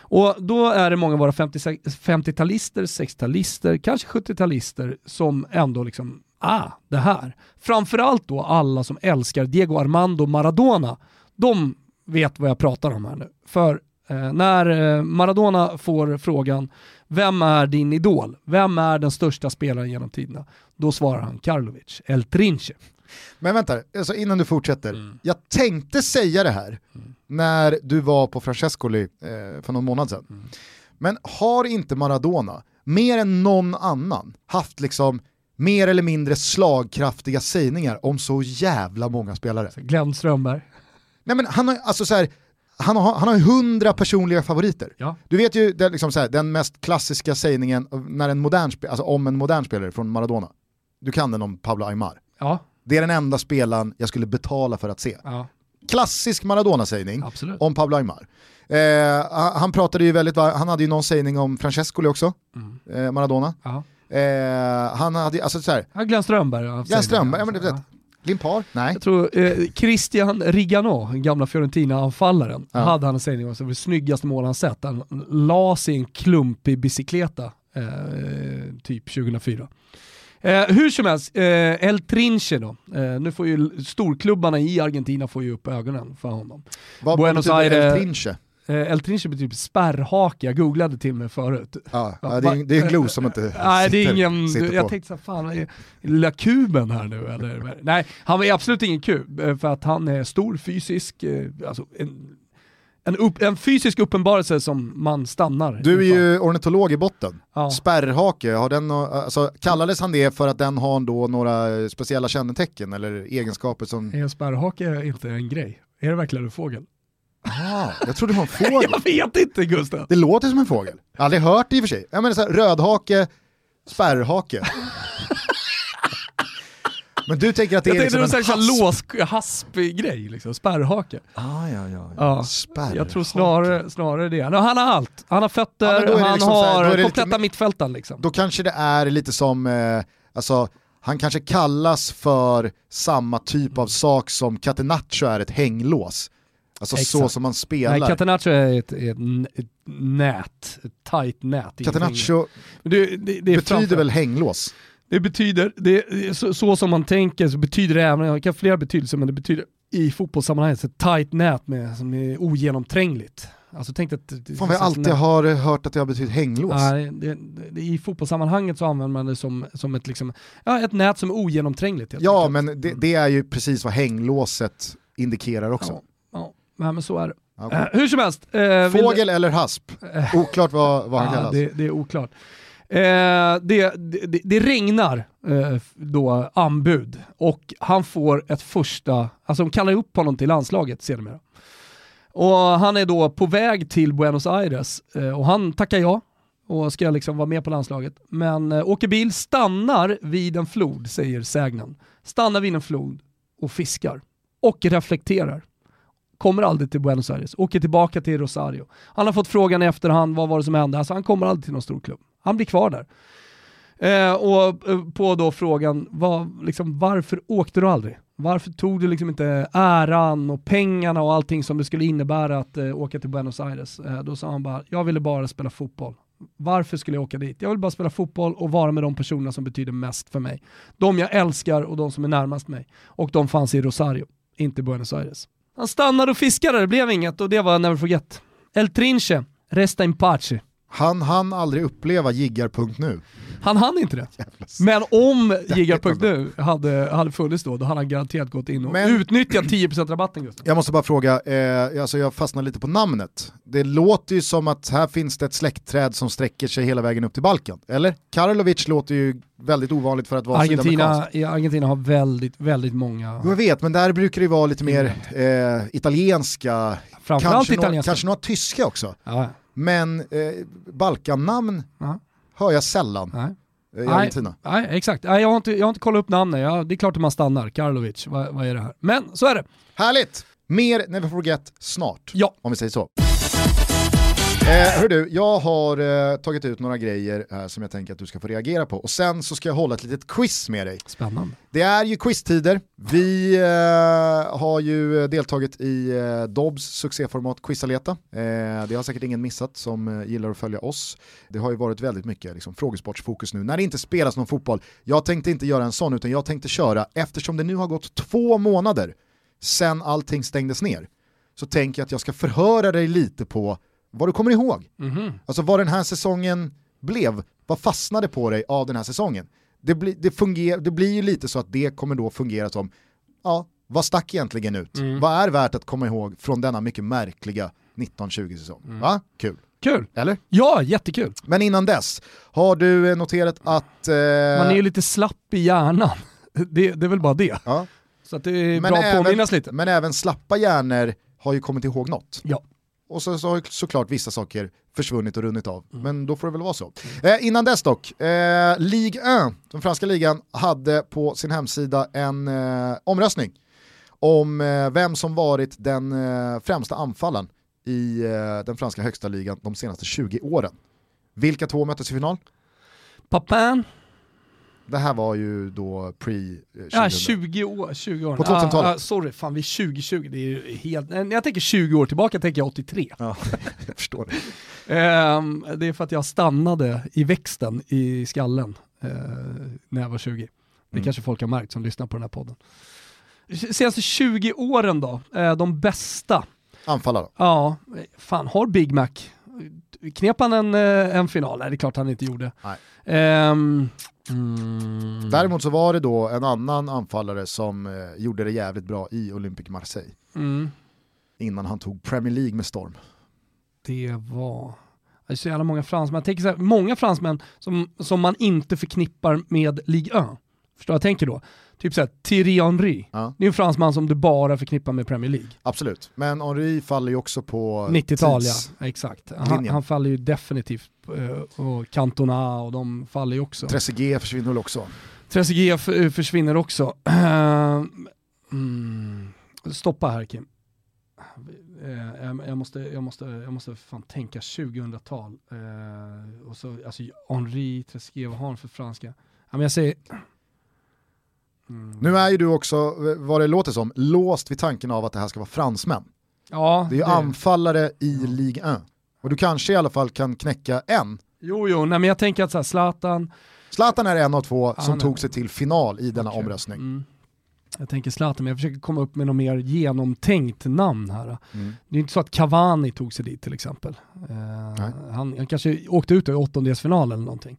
Och då är det många av våra 50-talister, 60-talister, kanske 70-talister som ändå liksom, ah, det här. Framförallt då alla som älskar Diego Armando Maradona, de vet vad jag pratar om här nu. För när eh, Maradona får frågan, vem är din idol? Vem är den största spelaren genom tiderna? Då svarar han Karlovic, El Trinche. Men vänta, alltså innan du fortsätter. Mm. Jag tänkte säga det här när du var på Francescoli eh, för någon månad sedan. Mm. Men har inte Maradona, mer än någon annan, haft liksom mer eller mindre slagkraftiga sägningar om så jävla många spelare? Glenn Strömberg. Nej men han har alltså så här, han har, han har hundra personliga favoriter. Ja. Du vet ju den, liksom här, den mest klassiska sägningen när en modern spe, alltså om en modern spelare från Maradona. Du kan den om Pablo Aymar. Ja, Det är den enda spelaren jag skulle betala för att se. ja, Klassisk Maradona-sägning om Pablo Aymar. Eh, han- pratade ju väldigt, han hade ju någon sägning om Francescoli också, Mm. eh, Maradona. Eh, han hade, alltså så här, Ja, Glenn Strömberg. Glenn. Strömberg, ja, men Ja. Limpar? Nej. Jag tror eh, Christian Rigano, gamla Fiorentina-anfallaren, Ja. hade han en sägning var det snyggaste mål han sett. Han la sig i en klumpig bicykleta eh, typ 2004. Eh, hur som helst, eh, El Trinche då. Eh, nu får ju storklubbarna i Argentina får ju upp ögonen för honom. Vad Buenos betyder Aires- El Trinche? Eh, El Trinche betyder typ spärrhake, jag googlade till mig förut. Ja, Ja, det, är, det är en glos som inte Nej det är sitter- ingen, sitter jag på. tänkte såhär, fan är lilla kuben här nu eller? Nej, han är absolut ingen kub eh, för att han är stor, fysisk, eh, alltså en, en, upp, en fysisk uppenbarelse som man stannar Du är ju ornitolog i botten. Ja. Spärrhake, har den, alltså, kallades han det för att den har då några speciella kännetecken eller egenskaper som... Är en spärrhake inte en grej? Är det verkligen en fågel? Ah, jag trodde det var en fågel. Jag vet inte Gustav! Det låter som en fågel. Jag har aldrig hört det i och för sig. Jag menar så här, rödhake, spärrhake. Men du tänker att det Jag är liksom en slags hasp? lås-hasp-grej, liksom, spärrhake. Ah, ja, ja, Ja. Spärrhake. Jag tror snarare, snarare det. Han har allt. Han har fötter, Ja, han liksom här, har lite kompletta mi- mittfältaren liksom. Då kanske det är lite som, eh, alltså, han kanske kallas för samma typ av sak som Catenaccio är ett hänglås. Alltså så Exakt. som man Nej, spelar. Catenaccio är ett, ett, nät, ett tight nät. Catenaccio det, det, det betyder framför- väl hänglås? Det betyder, det, så, så som man tänker så betyder det även, det kan flera betydelser, men det betyder i fotbollssammanhanget ett tight nät med, som är ogenomträngligt. Alltså tänk att... Fan vad jag alltid har hört att det har betytt hänglås. Nej, det, det, I fotbollssammanhanget så använder man det som, som ett, liksom, ja, ett nät som är ogenomträngligt. Ja, men det, det är ju precis vad hänglåset indikerar också. Ja. Nej, men så är det. Okej. Eh, hur som helst. eh, vill- Fågel eller hasp? Oklart vad, vad han kallas. det, det är oklart. Eh, det, det, det regnar eh, då anbud och han får ett första, alltså de kallar upp honom till landslaget sedermera. Och han är då på väg till Buenos Aires eh, och han tackar ja och ska liksom vara med på landslaget. Men eh, åker bil, stannar vid en flod, säger sägnen. Stannar vid en flod och fiskar och reflekterar kommer aldrig till Buenos Aires, åker tillbaka till Rosario. Han har fått frågan i efterhand, vad var det som hände? Alltså han kommer aldrig till någon stor klubb. Han blir kvar där. Eh, och eh, på då frågan, vad, liksom, varför åkte du aldrig? Varför tog du liksom inte äran och pengarna och allting som det skulle innebära att eh, åka till Buenos Aires? Eh, då sa han bara, jag ville bara spela fotboll. Varför skulle jag åka dit? Jag vill bara spela fotboll och vara med de personerna som betyder mest för mig. De jag älskar och de som är närmast mig. Och de fanns i Rosario, inte Buenos Aires. Han stannade och fiskade, det blev inget och det var Never Forget. El Trinche, Resta in Pace. Han hann aldrig uppleva jiggar.nu. Han hann inte det. Men om Jiggar.nu hade, hade funnits då, då hade han garanterat gått in och Men- utnyttjat 10% rabatten Gustav. Jag måste bara fråga, eh, alltså jag fastnar lite på namnet. Det låter ju som att här finns det ett släktträd som sträcker sig hela vägen upp till Balkan, eller? Karlovic låter ju väldigt ovanligt för att vara. Argentina, Argentina har väldigt, väldigt många, Jag vet, men där brukar det vara lite mer eh, italienska, framförallt kanske några, italienska. kanske några tyska också. Ja, Men eh, Balkannamn ja, hör jag sällan nej. eh, i Nej. Argentina. Nej, exakt. Nej, jag, har inte, jag har inte kollat upp namnen, ja, det är klart att man stannar. Karlovic, vad, vad är det här? Men så är det. Härligt! Mer Never Forget snart, Ja. om vi säger så. Eh, hör du, jag har eh, tagit ut några grejer här som jag tänker att du ska få reagera på och sen så ska jag hålla ett litet quiz med dig. Spännande. Det är ju quiztider. Vi eh, har ju deltagit i eh, Dobbs succéformat Quizaleta. Eh, det har säkert ingen missat som eh, gillar att följa oss. Det har ju varit väldigt mycket liksom, frågesportsfokus nu när det inte spelas någon fotboll. Jag tänkte inte göra en sån utan jag tänkte köra, eftersom det nu har gått två månader sen allting stängdes ner, så tänker jag att jag ska förhöra dig lite på vad du kommer ihåg. Alltså vad den här säsongen blev, vad fastnade på dig av den här säsongen? Det, bli, det, funger, det blir ju lite så att det kommer då fungera som, ja, vad stack egentligen ut? Vad är värt att komma ihåg från denna mycket märkliga 1920 säsong? Va? Kul. Kul. Eller? Ja, jättekul. Men innan dess, har du eh, noterat att... Eh, Man är ju lite slapp i hjärnan. Det, det är väl bara det. ja, Så att det är bra att påminnas lite. men även slappa hjärnor har ju kommit ihåg något. Ja. Och så, så har såklart vissa saker försvunnit och runnit av. Men då får det väl vara så. Eh, innan dess dock, eh, Ligue 1, den franska ligan, hade på sin hemsida en eh, omröstning om eh, vem som varit den eh, främsta anfallaren i eh, den franska högsta ligan de senaste 20 åren. Vilka två möttes i final? Papin Det här var ju då pre eh, 2000. Ja, 20 år. 20 år. På 2000-talet. Ah, ah, sorry, fan vi är 2020. Det är ju helt... När jag tänker 20 år tillbaka tänker jag 83. Ja, jag förstår det. Ehm, det är för att jag stannade i växten i skallen eh, när jag var 20. Det Mm. kanske folk har märkt som lyssnar på den här podden. Senaste 20 åren då, eh, de bästa. Anfallare. Ja, fan har Big Mac, knep han en, en final? Nej det är klart han inte gjorde. Nej. Ehm, mm, Däremot så var det då en annan anfallare som eh, gjorde det jävligt bra i Olympique Marseille. mm, Innan han tog Premier League med storm. det var... Det är så jävla många fransmän. Jag tänker så här, många fransmän som, som man inte förknippar med Ligue 1. Förstår jag tänker då? Typ såhär, Thierry Henry. Ja. Det är en fransman som du bara förknippar med Premier League. Absolut, men Henry faller ju också på 90-tal tids- ja, exakt. Han, han faller ju definitivt, eh, och Cantona och de faller ju också. Trezeguet försvinner väl också. Trezeguet eh, försvinner också. Mm. Stoppa här Kim. Eh, Jag, måste, jag, måste, jag måste fan tänka 2000-tal. Eh, och så, alltså Henri, Trezeguet, vad har han för franska? Jag säger... Mm. Nu är ju du också, vad det låter som, låst vid tanken av att det här ska vara fransmän. Ja, Det är ju anfallare i Ligue 1. Och du kanske i alla fall kan knäcka en. Jo, jo, nej, men jag tänker att så här, Zlatan, Zlatan är en av två Ja, som är- tog sig till final i denna Okej. omröstning. Mm. Jag tänker Zlatan, men jag försöker komma upp med något mer genomtänkt namn här. Mm. Det är inte så att Cavani tog sig dit till exempel. Eh, Nej. han, han kanske åkte ut i åttondelsfinal eller någonting.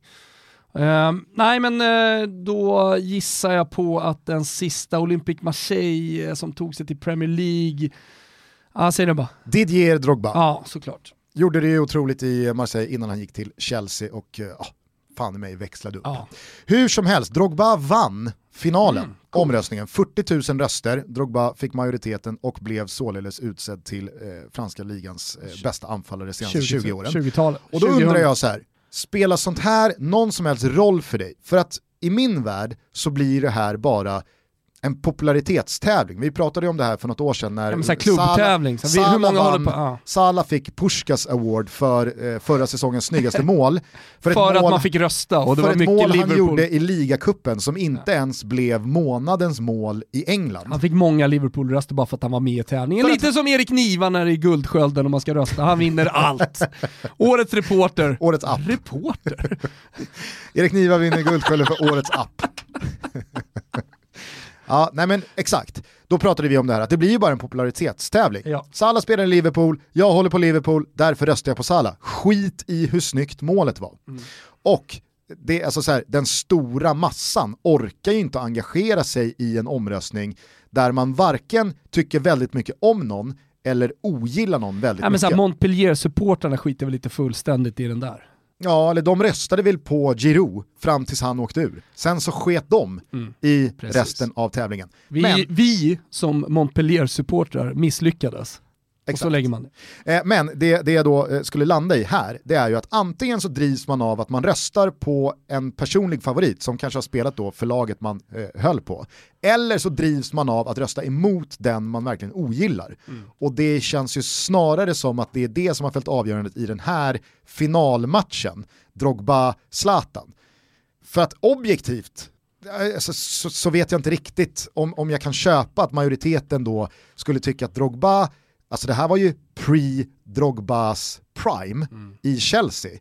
Eh, nej men eh, då gissar jag på att den sista Olympique Marseille eh, som tog sig till Premier League, ja säg det bara. Didier Drogba Ja, såklart. gjorde det ju otroligt i Marseille innan han gick till Chelsea och ja, fan i mig växlade upp. Ja. Hur som helst, Drogba vann finalen, Mm, cool. omröstningen. 40 000 röster, Drogba fick majoriteten och blev således utsedd till franska ligans bästa anfallare de senaste 20, åren. 20-talet. Och då 2000. undrar jag så här, spelar sånt här någon som helst roll för dig? För att i min värld så blir det här bara en popularitetstävling. Vi pratade ju om det här för något år sedan när Ja, klubbtävling, vi- hur många på- ja. Salah fick Puskas Award för eh, förra säsongens snyggaste mål. För, För ett att mål, man fick rösta och det för var ett mycket mål han Liverpool. gjorde i ligacupen som inte ens blev månadens mål i England. Han fick många Liverpool-röster bara för att han var med i tävlingen. För att- Lite som Erik Niva när det är Guldskölden och man ska rösta. Han vinner allt. Årets reporter. Årets app. Reporter? Erik Niva vinner Guldskölden för årets app. Ja, nej men exakt. Då pratade vi om det här, att det blir ju bara en popularitetstävling. Ja. Salah spelar i Liverpool, jag håller på Liverpool, därför röstar jag på Salah. Skit i hur snyggt målet var. Och det, alltså så här, den stora massan orkar ju inte engagera sig i en omröstning där man varken tycker väldigt mycket om någon eller ogillar någon väldigt Ja, men mycket. Montpellier-supportrarna skiter väl lite fullständigt i den där. Ja, eller de röstade väl på Giroud fram tills han åkte ur. Sen så sket de i precis. resten av tävlingen. Vi, Men, vi som Montpellier-supportrar misslyckades. Och så Exakt. lägger man det. eh, men det, det jag då eh, skulle landa i här, det är ju att antingen så drivs man av att man röstar på en personlig favorit som kanske har spelat då för laget man eh, höll på. Eller så drivs man av att rösta emot den man verkligen ogillar. Och det känns ju snarare som att det är det som har fällt avgörandet i den här finalmatchen, Drogba-Zlatan. För att objektivt alltså, så, så vet jag inte riktigt om, om jag kan köpa att majoriteten då skulle tycka att Drogba, alltså det här var ju pre-Drogbas prime i Chelsea,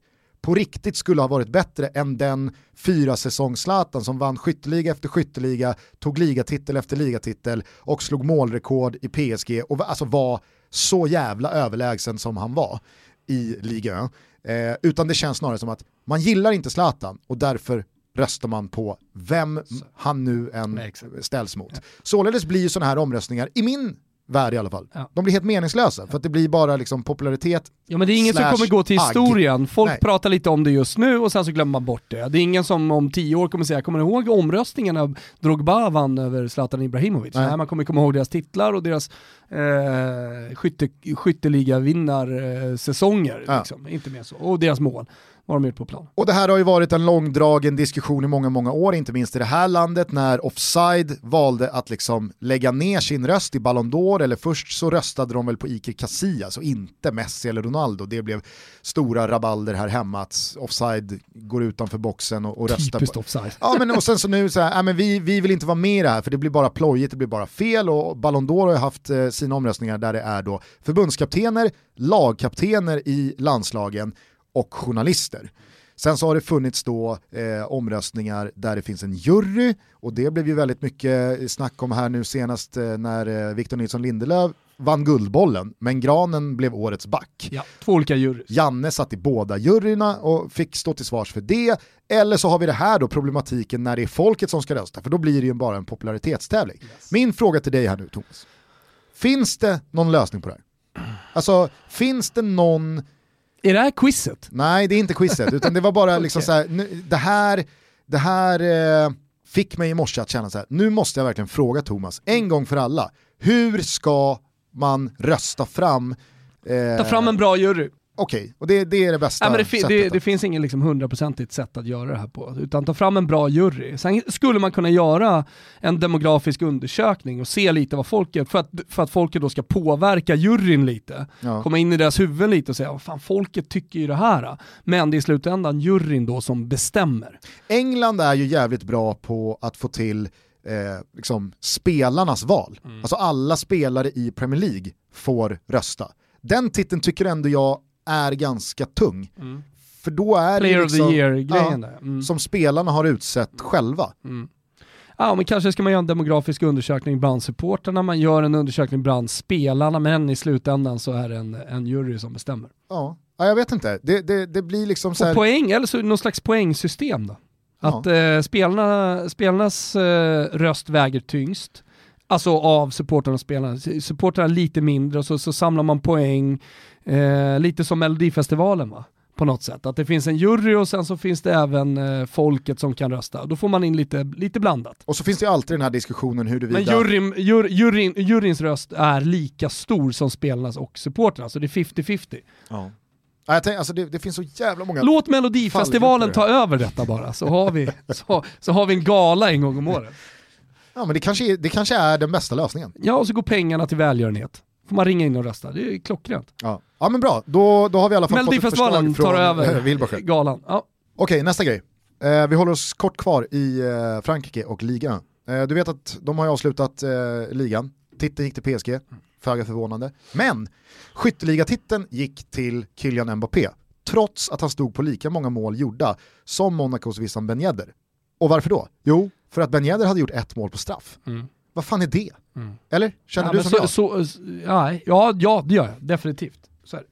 på riktigt skulle ha varit bättre än den fyra säsongs som vann skytteliga efter skytteliga, tog ligatitel efter ligatitel och slog målrekord i PSG och alltså var så jävla överlägsen som han var i ligan. Eh, utan det känns snarare som att man gillar inte Zlatan och därför röstar man på vem han nu än ställs mot. Således blir ju sådana här omröstningar, i min värld i alla fall, Ja. de blir helt meningslösa för att det blir bara liksom popularitet. Ja men det är ingen som kommer gå till agg. historien. Folk Nej. pratar lite om det just nu och sen så glömmer man bort det. Det är ingen som om tio år kommer säga, kommer ni ihåg omröstningen när Drogba vann över Zlatan Ibrahimovic? Nej. Nej. man kommer komma ihåg deras titlar och deras eh, skytte, skytteliga-vinnarsäsonger. Ja. Liksom. Inte mer så. Och deras mål, vad de gjort på plan. Och det här har ju varit en långdragen diskussion i många, många år, inte minst i det här landet, när Offside valde att liksom lägga ner sin röst i Ballon d'Or, eller först så röstade de väl på Iker Casillas och inte Messi eller Ronaldo. Det blev stora rabalder här hemma att Offside går utanför boxen och, och röstar Typiskt på... offside. Ja men och sen så nu så här, äh, men vi, vi vill inte vara med i det här för det blir bara plojigt, det blir bara fel och Ballon d'Or har ju haft eh, sina omröstningar där det är då förbundskaptener, lagkaptener i landslagen och journalister. Sen så har det funnits då eh, omröstningar där det finns en jury och det blev ju väldigt mycket snack om här nu senast eh, när eh, Victor Nilsson Lindelöf vann Guldbollen, men Granen blev årets back. Ja, två olika jurys. Janne satt i båda juryerna och fick stå till svars för det. Eller så har vi det här då problematiken när det är folket som ska rösta, för då blir det ju bara en popularitetstävling. Min fråga till dig här nu Thomas. Finns det någon lösning på det här? Alltså, finns det någon... Är det här quizet? Nej, det är inte quizet, utan det var bara liksom Okej. så här, nu, det här, det här eh, fick mig i morse att känna så här, nu måste jag verkligen fråga Thomas, en gång för alla, hur ska man rösta fram eh, Ta fram en bra jury. Okej, och det, det är det bästa Nej, men det, fi- sättet det, det finns ingen liksom hundraprocentigt sätt att göra det här på, utan ta fram en bra jury. Sen skulle man kunna göra en demografisk undersökning och se lite vad folket, för att, för att folket då ska påverka juryn lite, Ja. komma in i deras huvuden lite och säga vad fan folket tycker ju det här. Men det är i slutändan juryn då som bestämmer. England är ju jävligt bra på att få till eh, liksom spelarnas val. Mm. Alltså alla spelare i Premier League får rösta. Den titeln tycker ändå jag är ganska tung. För då är Mm. Player det of the liksom, year-grejen där. Mm. som spelarna har utsett själva. Ja, men kanske ska man göra en demografisk undersökning bland supporterna, man gör en undersökning bland spelarna, men i slutändan så är det en, en jury som bestämmer. Ja. ja, jag vet inte. Det, det, det blir liksom så här... Och poäng, eller så någon slags poängsystem då. Att eh, spelarna, spelarnas eh, röst väger tyngst, alltså av supportrarna och spelarna. Supportrarna lite mindre och så, så samlar man poäng, eh, lite som Melodifestivalen va? På något sätt. Att det finns en jury och sen så finns det även eh, folket som kan rösta. Då får man in lite, lite blandat. Och så finns det ju alltid den här diskussionen huruvida... Men juryn, jur, juryn, juryns röst är lika stor som spelarnas och supportrarnas, så det är 50-50. Ja. Ja, jag tänker, alltså det, det finns så jävla många... Låt Melodifestivalen ta över detta bara, så har, vi, så, så har vi en gala en gång om året. Ja, men det kanske, är, det kanske är den bästa lösningen. Ja, och så går pengarna till välgörenhet. Får man ringa in och rösta, det är klockrent. Ja, ja men bra, då, då har vi i alla fall fått ett förslag Melodifestivalen från tar eh, över Wilbacher. galan. Ja. Okej, nästa grej. Eh, vi håller oss kort kvar i eh, Frankrike och ligan. Eh, du vet att de har avslutat ligan. Titeln gick till PSG, föga förvånande. Men skytteligatiteln gick till Kylian Mbappé, trots att han stod på lika många mål gjorda som Monacos Wissam Ben Yedder. Och varför då? Jo, för att Ben Yedder hade gjort ett mål på straff. Vad fan är det? Eller? Känner Ja, du som så, jag? så, ja, ja, ja, det gör jag. Definitivt.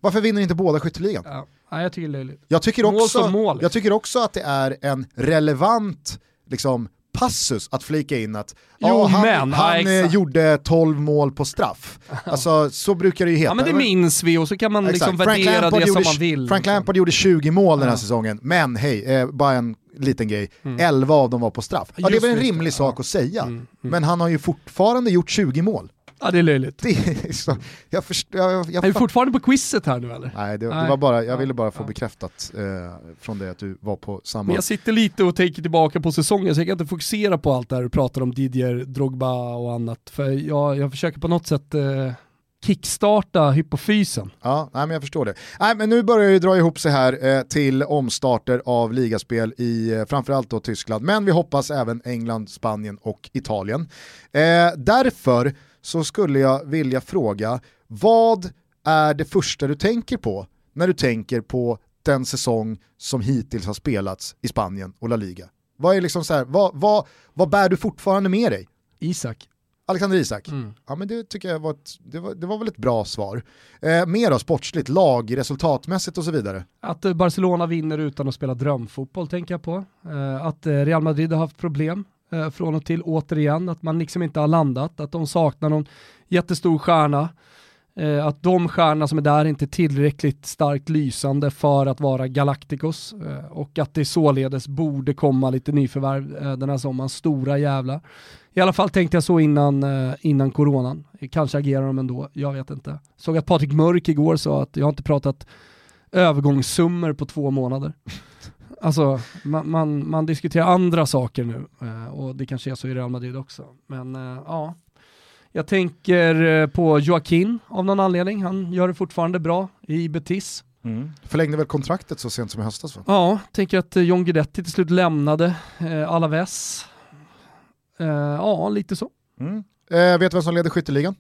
Varför vinner inte båda skytteligan? Ja. Ja, jag tycker löjligt. Jag tycker, Mål också, som mål. jag tycker också att det är en relevant liksom, passus att flika in att Jo, ja, han, men, ja, han eh, exakt. gjorde 12 mål på straff. Alltså så brukar det ju heta. Ja men det minns vi och så kan man liksom. Frank värdera Lampard det som gjorde, man vill. Frank liksom. Lampard gjorde 20 mål den här Ja. säsongen, men hej, eh, bara en liten grej, 11 av dem var på straff. Ja, det väl en det, rimlig ja. sak att säga, Mm, men han har ju fortfarande gjort 20 mål. Ja det är löjligt. Det är så, jag förstår, jag, jag, Är vi fortfarande på quizet här nu eller? Nej, det, det Nej. var bara, jag ville Ja, bara få ja. bekräftat eh, från det att du var på samma... Men jag sitter lite och tänker tillbaka på säsongen så jag kan inte fokusera på allt det här du pratar om Didier, Drogba och annat. För jag, jag försöker på något sätt eh, kickstarta hypofysen. Ja, nej, men jag förstår det. Nej, men nu börjar det dra ihop sig här eh, till omstarter av ligaspel i eh, framförallt då Tyskland, men vi hoppas även England, Spanien och Italien. Eh, därför så skulle jag vilja fråga, vad är det första du tänker på när du tänker på den säsong som hittills har spelats i Spanien och La Liga? Vad, är liksom så här, vad, vad, vad bär du fortfarande med dig? Isak. Alexander Isak? Mm. Ja men det tycker jag var ett, det var, det var väl ett bra svar. Eh, mer då sportsligt, lag, resultatmässigt och så vidare. Att eh, Barcelona vinner utan att spela drömfotboll tänker jag på. Eh, Att eh, Real Madrid har haft problem eh, från och till återigen, att man liksom inte har landat, att de saknar någon jättestor stjärna. Att de stjärnorna som är där inte är tillräckligt starkt lysande för att vara Galacticos och att det således borde komma lite nyförvärv den här sommaren, stora jävlar. I alla fall tänkte jag så innan, eh, innan coronan. Kanske agerar de ändå, jag vet inte. Såg att Patrik Mörk igår sa att jag har inte pratat övergångssummor på två månader. Alltså, man, man, man, diskuterar andra saker nu eh, och det kanske är så i Real Madrid också. Men eh, ja, jag tänker på Joaquin av någon anledning. Han gör det fortfarande bra i Betis. Mm. Förlängde väl kontraktet så sent som i höstas va? Ja, tänker att John Guidetti till slut lämnade eh, Alaves. Eh, ja, lite så. Mm. Eh, vet du vem som leder skytteligan?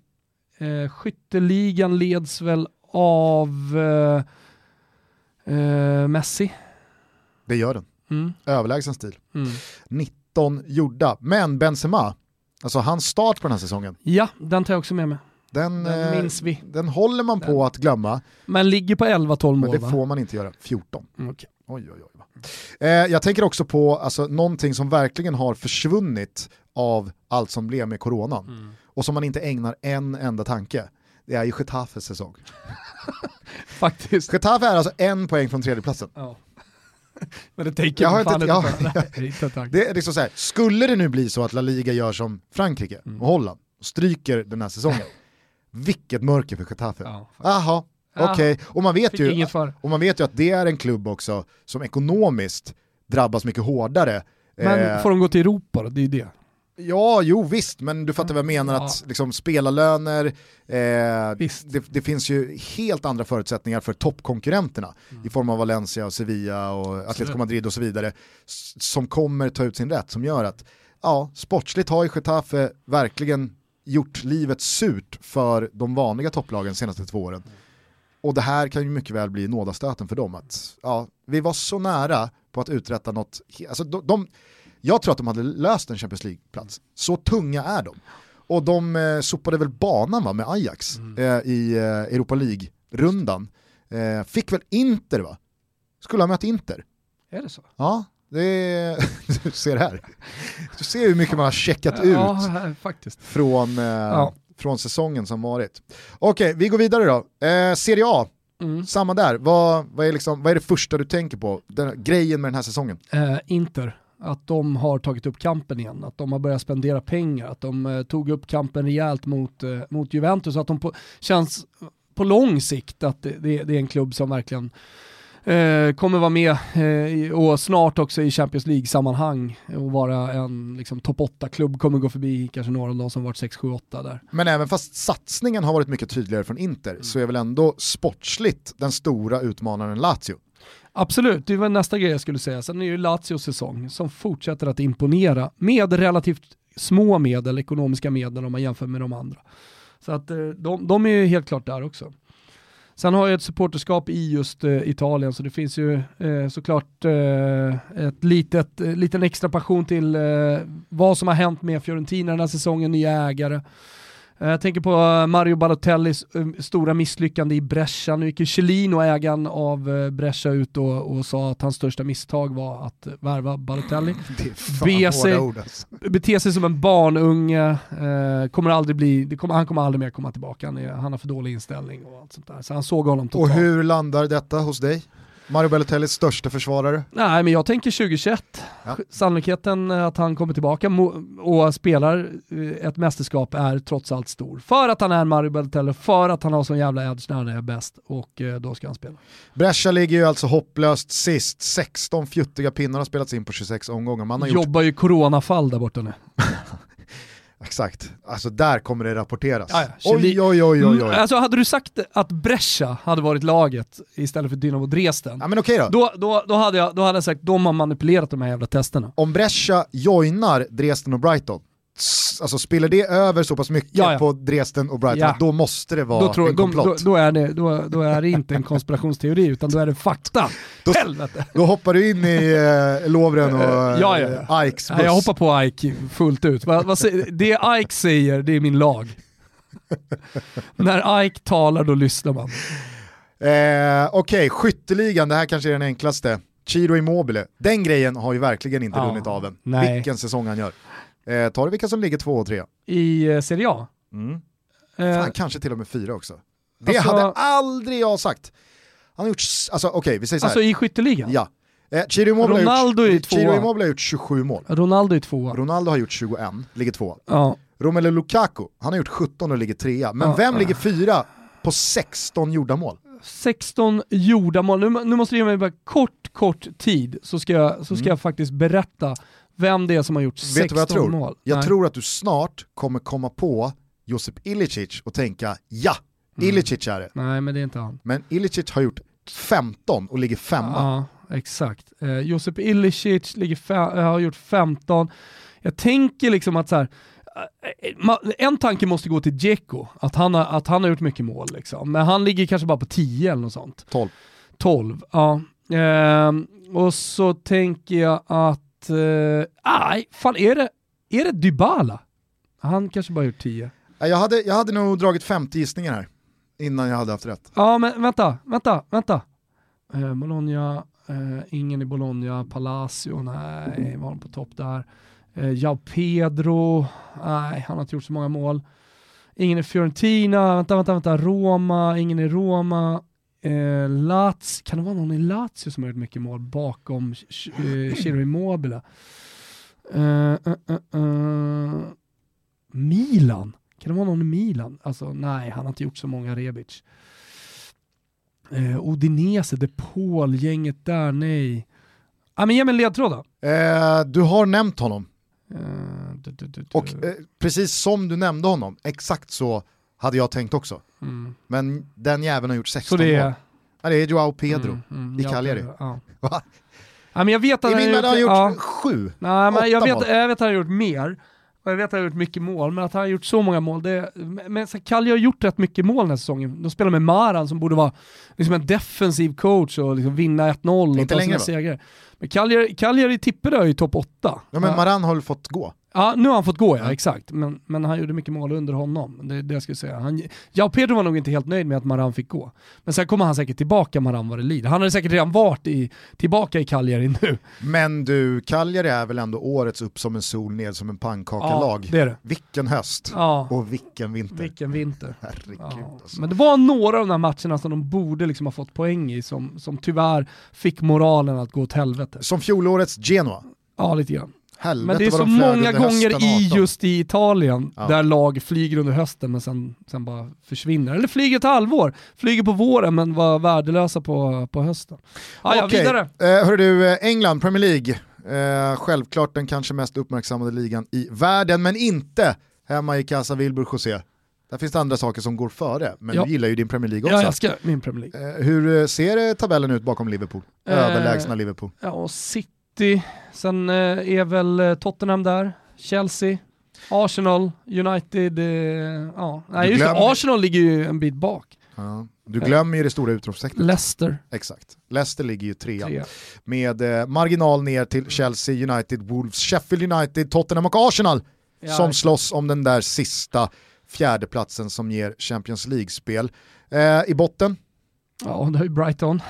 Eh, skytteligan leds väl av Messi. Det gör den. Mm. Överlägsen stil. Mm. 19 gjorda. Men Benzema, alltså hans start på den här säsongen, Ja, den tar jag också med mig. den, Den minns vi. den håller man på att glömma, Men ligger på 11-12 men mål det va? får man inte göra. 14. Mm, okej. Oj, oj, oj. Eh, jag tänker också på alltså, någonting som verkligen har försvunnit av allt som blev med coronan Mm. och som man inte ägnar en enda tanke. Det är ju Getafes säsong. Faktiskt. Getafe är alltså en poäng från tredjeplatsen. Ja. Men det tänker Jag fan inte- inte, jag-. Det är liksom så här, skulle det nu bli så att La Liga gör som Frankrike Mm. och Holland och stryker den här säsongen, vilket mörker för Getafe. Jaha, Ja. Okej. Och, man vet ju, och man vet ju att det är en klubb också som ekonomiskt drabbas mycket hårdare. Men Eh, får de gå till Europa då? Det är ju det. Ja, jo visst, men du fattar vad jag menar Ja. att liksom, spelarlöner, eh, Visst. det, det finns ju helt andra förutsättningar för toppkonkurrenterna i form av Valencia och Sevilla och Atletico Madrid och så vidare som kommer ta ut sin rätt som gör att ja, sportsligt har ju Getafe verkligen gjort livet surt för de vanliga topplagen de senaste två åren. Och det här kan ju mycket väl bli nådastöten för dem att ja, vi var så nära på att uträtta något, alltså de, de jag tror att de hade löst en Champions League-plats. Så tunga är de. Och de eh, sopade väl banan va, med Ajax Mm. eh, i eh, Europa League-rundan. Eh, fick väl Inter va? Skulle ha mött Inter. Är det så? Ja, det är... du ser här. Du ser hur mycket man har checkat Ja, ut här, faktiskt. från, eh, Ja. Från säsongen som varit. Okej, vi går vidare då. Eh, Serie A, Mm. samma där. Vad, vad, är liksom, vad är det första du tänker på? Den, grejen med den här säsongen? Eh, Inter, att de har tagit upp kampen igen, att de har börjat spendera pengar, att de eh, tog upp kampen rejält mot, eh, mot Juventus, att de på, känns på lång sikt att det, det, det är en klubb som verkligen eh, kommer vara med eh, och snart också i Champions League-sammanhang och vara en liksom, topp 8-klubb, kommer gå förbi kanske några av de som varit 6, 7, 8 där. Men även fast satsningen har varit mycket tydligare från Inter så är väl ändå sportsligt den stora utmanaren Lazio. Absolut, det var nästa grej jag skulle säga. Sen är ju Lazios säsong som fortsätter att imponera med relativt små medel, ekonomiska medel om man jämför med de andra. Så att eh, de, de är ju helt klart där också. Sen har jag ett supporterskap i just eh, Italien så det finns ju eh, såklart eh, ett litet, eh, liten extra passion till eh, vad som har hänt med Fiorentina den här säsongen, nya ägare. Eh, Jag tänker på eh, Mario Balotellis eh, stora misslyckande i Brescia. Nu gick ju Chelino, ägaren av Brescia, ut och, och sa att hans största misstag var att värva Balotelli. Det är fan Be sig- hårda ord alltså. Bete sig som en barnunge, eh, kommer aldrig bli, kommer, han kommer aldrig mer komma tillbaka. Han, är, han har för dålig inställning och allt sånt där. Så han såg honom Och totalt. hur landar detta hos dig? Mario Balotellis största försvarare? Nej men jag tänker 2021. Ja. Sannolikheten att han kommer tillbaka och spelar eh, ett mästerskap är trots allt stor. För att han är Mario Balotelli, för att han har sån jävla edge när han är bäst och eh, då ska han spela. Brescia ligger ju alltså hopplöst sist, 16 fjuttiga pinnar har spelats in på 26 omgångar. Man har gjort Jobbar ju coronafall där borta nu. Exakt, alltså där kommer det rapporteras. Ja, ja. Oj, oj, oj, oj, oj. Mm, Alltså hade du sagt att Brescia hade varit laget istället för Dynamo Dresden, Ja men okej då. då, då, då, hade jag, då hade jag sagt de har manipulerat de här jävla testerna. Om Brescia joinar Dresden och Brighton, alltså spiller det över så pass mycket Ja, ja. på Dresden och Brighton, Ja. då måste det vara tror, en de, då, komplott. då, är det, då, då är det inte en konspirationsteori utan då är det fakta. Då- Helvete! Då hoppar du in i eh, Lovren och eh, Ja, ja, ja. Ikes buss. Jag hoppar på Ike fullt ut. Det Ike säger, det är min lag. När Ike talar då lyssnar man. Eh, Okej, skytteligan, det här kanske är den enklaste. Chiro Immobile, den grejen har ju verkligen inte Ja, runnit av än. nej. Vilken säsong han gör. Eh, tar du vilka som ligger två och tre? I eh, Serie A? Mm. Eh, Fan, kanske till och med fyra också. Det Alltså- hade aldrig jag sagt. Han har gjort, alltså okej vi säger så här. Alltså i skytteligan? ja. Eh, Ciro Immobile Ronaldo har gjort. Immobile har gjort 27 mål. Ronaldo är tvåa. Ronaldo har gjort 21, ligger tvåa. Ja. Romelu Lukaku, han har gjort 17 och ligger trea. Men vem ligger fyra på 16 gjorda mål? 16 gjorda mål. Nu, nu måste du ge mig bara kort, kort tid så ska jag, så ska jag faktiskt berätta vem det är som har gjort 16 Mm. Vet du vad jag tror? mål. Jag Nej. tror att du snart kommer komma på Josip Ilicic och tänka ja, Mm. Ilicic är det. Nej men det är inte han. Men Ilicic har gjort 15 och ligger femma. Ja, exakt. Eh, Josip Ilicic ligger eh, har gjort 15. Jag tänker liksom att så här, eh, ma- en tanke måste gå till Dzeko, att han har, att han har gjort mycket mål. Liksom. Men han ligger kanske bara på 10 eller något sånt. 12. 12, ja. Ehm, och så tänker jag att, eh, nej, fan är det, är det Dybala? Han kanske bara gjort 10. Nej, Jag hade, jag hade nog dragit 50 gissningar här innan jag hade haft rätt. Ja men vänta, vänta, vänta. Eh, Bologna, eh, ingen i Bologna, Palacio, nej, var han på topp där. Eh, Jao Pedro, nej, han har inte gjort så många mål. Ingen i Fiorentina, vänta, vänta, vänta, Roma, ingen i Roma. Eh, Lazio, kan det vara någon i Lazio som har gjort mycket mål bakom eh, Ciro Immobile? Eh, eh, eh, eh, Milan, kan det vara någon i Milan? Alltså nej, han har inte gjort så många Rebic. Eh, Udinese, De Paul, gänget där, nej. Ja, men ge mig en ledtråd då. Eh, du har nämnt honom du, du, du, du. och eh, precis som du nämnde honom, exakt så hade jag tänkt också. Mm. Men den jäveln har gjort 16 Så det är... mål. Ja, det är Joao Pedro. Mm, mm, i Cagliari. Ja. Va? Ja, men jag vet att I min värld har han gjort ja. sju. Nej, men jag, vet, mål. jag vet att han har gjort mer. Och jag vet att han har gjort mycket mål, men att han har gjort så många mål, det, men så Kalli har gjort rätt mycket mål den här säsongen. De spelar med Maran som borde vara liksom en defensiv coach och liksom vinna 1-0 och Inte ta längre, sina va? segrar. Men Cagliari, Cagliari tippade i topp 8. Ja, men Maran har väl fått gå? Ja, nu har han fått gå ja, Ja. exakt. Men, men han gjorde mycket mål under honom. Det det jag skulle säga. Han, ja, Pedro var nog inte helt nöjd med att Maran fick gå. Men sen kommer han säkert tillbaka, Maran vad det lider. Han hade säkert redan varit i, tillbaka i Cagliari nu. Men du, Cagliari är väl ändå årets upp som en sol, ned som en pannkaka-lag. det är det. Vilken höst Ja, och vilken vinter. vilken vinter. Herregud Ja. alltså. Men det var några av de här matcherna som de borde liksom ha fått poäng i som, som tyvärr fick moralen att gå åt helvete. Som fjolårets Genoa. Ja, lite grann. Helvete Men det är så de många gånger i 18. just i Italien Ja. där lag flyger under hösten men sen, sen bara försvinner. Eller flyger ett halvår, flyger på våren men var värdelösa på, på hösten. Ja, ja, Okej, vidare. Eh, hörru du, eh, England, Premier League. Eh, självklart den kanske mest uppmärksammade ligan i världen, men inte hemma i Casa Wilbur José. Där finns det andra saker som går före, men Ja. du gillar ju din Premier League Jag också. älskar min Premier League. Eh, hur eh, ser tabellen ut bakom Liverpool? Eh, Överlägsna Liverpool. Ja, och City, sen eh, är väl eh, Tottenham där, Chelsea, Arsenal, United, eh, ja. Nej, just det, glömmer- Arsenal ligger ju en bit bak. Ja. Du glömmer ju det stora utropstecknet. Leicester, Exakt. Leicester ligger ju trea. tre. Med eh, marginal ner till Chelsea, United, Wolves, Sheffield United, Tottenham och Arsenal Ja, som slåss om den där sista fjärdeplatsen som ger Champions League-spel. Eh, I botten, Ja, du har ju Brighton.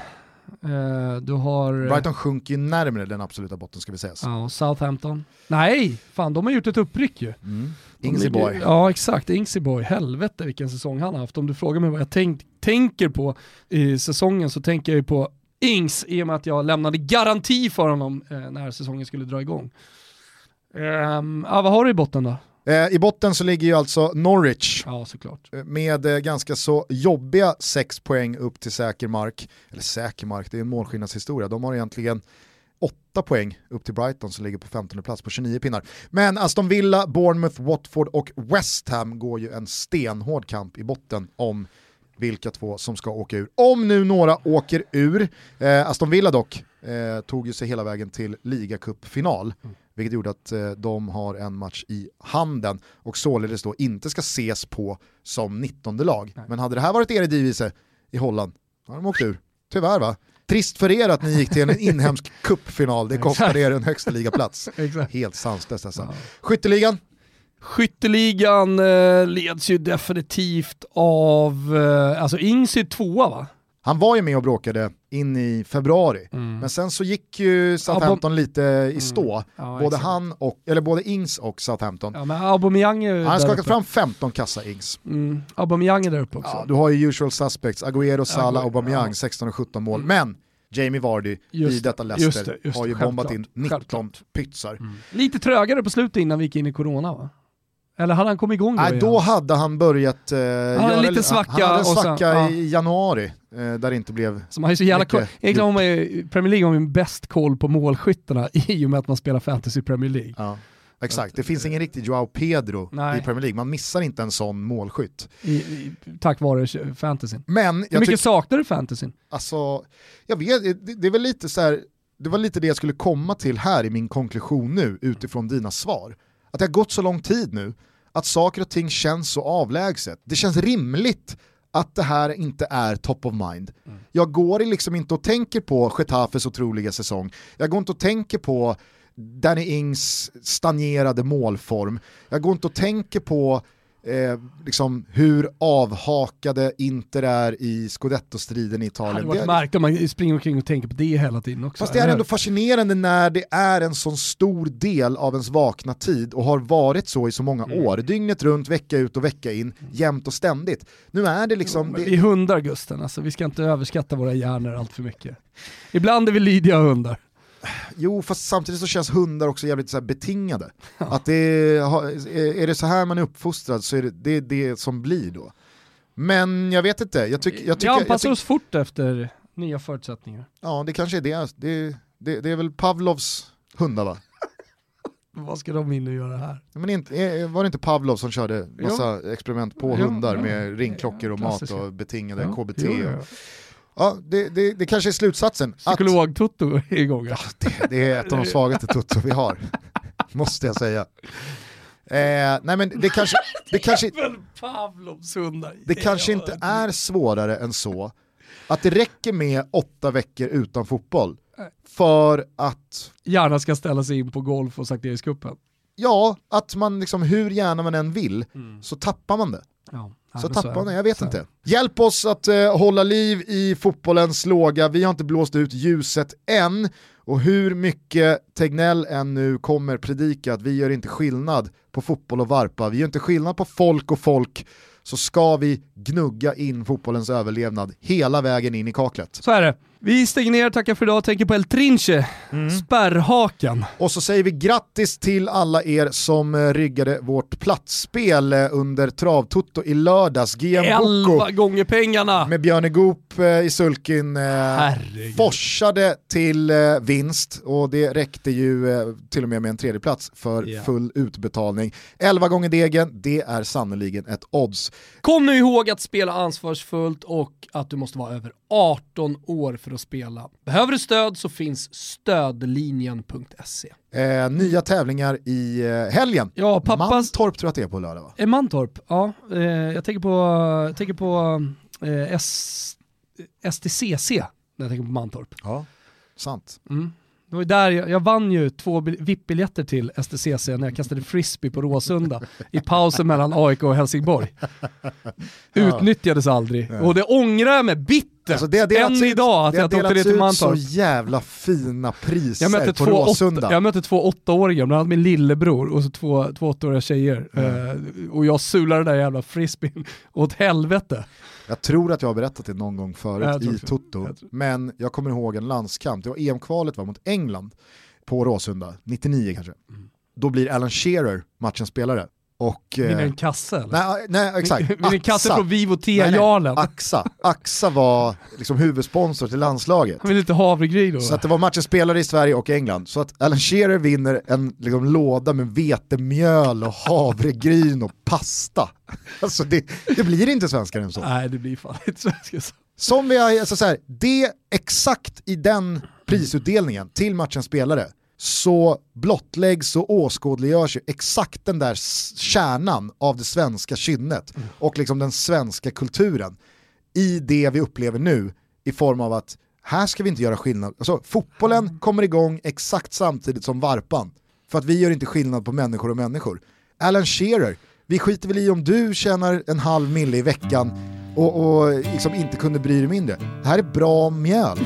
Eh, du har... Brighton sjunker ju närmare den absoluta botten ska vi säga. Ja, Southampton. Nej, fan de har gjort ett uppryck ju. Mm. Ingsy boy. Ja exakt, Ingsy boy. Helvete vilken säsong han har haft. Om du frågar mig vad jag tänk, tänker på i säsongen så tänker jag ju på Ings i och med att jag lämnade garanti för honom eh, när säsongen skulle dra igång. Um, ja, vad har du i botten då? Eh, I botten så ligger ju alltså Norwich Ja eh, med eh, ganska så jobbiga sex poäng upp till säker mark. Eller säker mark, det är en målskillnadshistoria. De har egentligen åtta poäng upp till Brighton som ligger på 15 plats på 29 pinnar. Men Aston Villa, Bournemouth, Watford och West Ham går ju en stenhård kamp i botten om vilka två som ska åka ur. Om nu några åker ur, eh, Aston Villa dock, eh, tog ju sig hela vägen till ligacupfinal, vilket gjorde att eh, de har en match i handen och således då inte ska ses på som 19 lag. Men hade det här varit Eredivisie i Holland, då hade de åkt ur. Tyvärr va? Trist för er att ni gick till en inhemsk cupfinal, det kostade er en högsta ligaplats. Helt sanslöst alltså. Ja. Skytteligan, Skytteligan eh, leds ju definitivt av, eh, alltså Ings är tvåa va? Han var ju med och bråkade in i februari, Mm. men sen så gick ju Southampton lite i stå. Mm. Ja, både exakt. han och, eller både Ings och Southampton. Ja, men Aubameyang är Han har skakat uppe. fram 15 kassa Ings. Mm. Aubameyang är där uppe också. Ja, du har ju usual suspects, Agüero, Salah, Aubameyang, ja. Mm. 16 och 17 mål. Men Jamie Vardy Just i det, detta just Leicester det, just har ju bombat in självklart, 19 självklart. pytsar. Lite trögare på slutet innan vi gick in i corona va? Eller hade han kommit igång då Nej, igen? då hade han börjat eh, hade en liten svacka Han hade en och sen- svacka ja. i januari, eh, där det inte blev... Som har ju så jävla koll. Egentligen har man ju, Premier League har ju bäst koll på målskyttarna i och med att man spelar fantasy Premier League. Ja. Exakt, det finns ingen riktig Joao Pedro Nej. i Premier League, man missar inte en sån målskytt. I, i, tack vare fantasyn. Men Hur mycket saknar du fantasyn? alltså, jag vet, det, det är väl lite så här, det var lite det jag skulle komma till här i min konklusion nu utifrån dina svar. Att det har gått så lång tid nu, att saker och ting känns så avlägset. Det känns rimligt att det här inte är top of mind. Jag går liksom inte och tänker på Getafes otroliga säsong, jag går inte och tänker på Danny Ings stagnerade målform, jag går inte och tänker på eh, liksom hur avhakade Inter är i scudetto-striden i Det hade Italien. varit Det- märkligt om man springer omkring och tänker på det hela tiden också. Fast det är ändå fascinerande när det är en sån stor del av ens vakna tid och har varit så i så många Mm. år. Dygnet runt, vecka ut och vecka in, jämt och ständigt. Nu är det liksom... Det, Vi är hundar Gusten, alltså, vi ska inte överskatta våra hjärnor allt för mycket. Ibland är vi lydiga hundar. Jo, fast samtidigt så känns hundar också jävligt så här betingade. Att det är, är det så här man är uppfostrad så är det det, är det som blir då. Men jag vet inte, jag, tyck, jag vi tycker... Jag anpassar oss fort efter nya förutsättningar. ja, det kanske är det. Det, det. det är väl Pavlovs hundar va? Vad ska de in och göra här? Men inte, var det inte Pavlov som körde massa experiment på Jo, hundar ja. med ringklockor och mat och betingade KBT? Ja, ja. Ja, det, det, det kanske är slutsatsen. Psykolog-Toto är igång. här. det, det är ett av de svagaste tutto vi har, måste jag säga. Eh, nej men det kanske, det kanske, det kanske inte är svårare än så att det räcker med åtta veckor utan fotboll för att Gärna ska ställa sig in på golf och Sankt Erikscupen. Ja, att man liksom hur gärna man än vill så tappar man det. Ja, Så det. det, jag vet inte. Hjälp oss att eh, hålla liv i fotbollens låga, vi har inte blåst ut ljuset än. Och hur mycket Tegnell än nu kommer predika att vi gör inte skillnad på fotboll och varpa, vi gör inte skillnad på folk och folk, så ska vi gnugga in fotbollens överlevnad hela vägen in i kaklet. Så är det. Vi stänger ner, tackar för idag, tänker på El Trinche, Mm. spärrhakan. Och så säger vi grattis till alla er som eh, ryggade vårt platsspel eh, under Travtutto i lördags. Bocco Elva gånger pengarna! med Björne Goop eh, i sulkin eh, Herregud. forsade till vinst och det räckte ju till och med med en tredjeplats för Ja. full utbetalning. 11 gånger degen, det är sannoliken ett odds. Kom nu ihåg att spela ansvarsfullt och att du måste vara över 18 år för att spela. Behöver du stöd så finns stödlinjen.se. Eh, nya tävlingar i eh, helgen. Ja, pappas- Mantorp tror jag att det är på lördag va? Eh, Mantorp, ja. Eh, jag tänker på, jag tänker på eh, S, STCC när jag tänker på Mantorp. Ja, sant. Mm. Det var där jag, jag vann ju två bil- VIP-biljetter till STCC när jag kastade frisbee på Råsunda i pausen mellan AIK och Helsingborg. Utnyttjades aldrig. Och det ångrar jag mig bittert, Alltså det än ut- idag, att det jag delats ner till ut så Mantorp. jävla fina priser Jag mötte, på två Råsunda. åtta, jag mötte två åttaåringar, bland annat min lillebror och så två, två åttaåriga tjejer. Eh, och jag sulade den där jävla frisbeen åt helvete. Jag tror att jag har berättat det någon gång förut i. Toto, Jag men jag kommer ihåg en landskamp, det var EM-kvalet var mot England på Råsunda, 99 kanske. Mm. Då blir Alan Shearer matchens spelare. Och, Vinner eh, en kasse eller? nej, nej, exakt. Vinner en kasse från Vivo Nej, nej. T-jarlen. Axa. Axa var liksom huvudsponsor till landslaget. Han vill lite havregryn då. Så att det var matchens spelare i Sverige och England. Så att Alan Shearer vinner en liksom, låda med vetemjöl och havregryn och pasta. Alltså det, det blir inte svenskare än så. Nej det blir fan inte svenska. Som vi har, alltså så här, det exakt i den prisutdelningen till matchens spelare så blottläggs och åskådliggörs ju exakt den där kärnan av det svenska kynnet och liksom den svenska kulturen i det vi upplever nu i form av att här ska vi inte göra skillnad. Alltså, fotbollen kommer igång exakt samtidigt som varpan. För att vi gör inte skillnad på människor och människor. Alan Shearer, vi skiter väl i om du tjänar en halv mille i veckan och, och liksom inte kunde bry dig mindre. Det här är bra mjöl.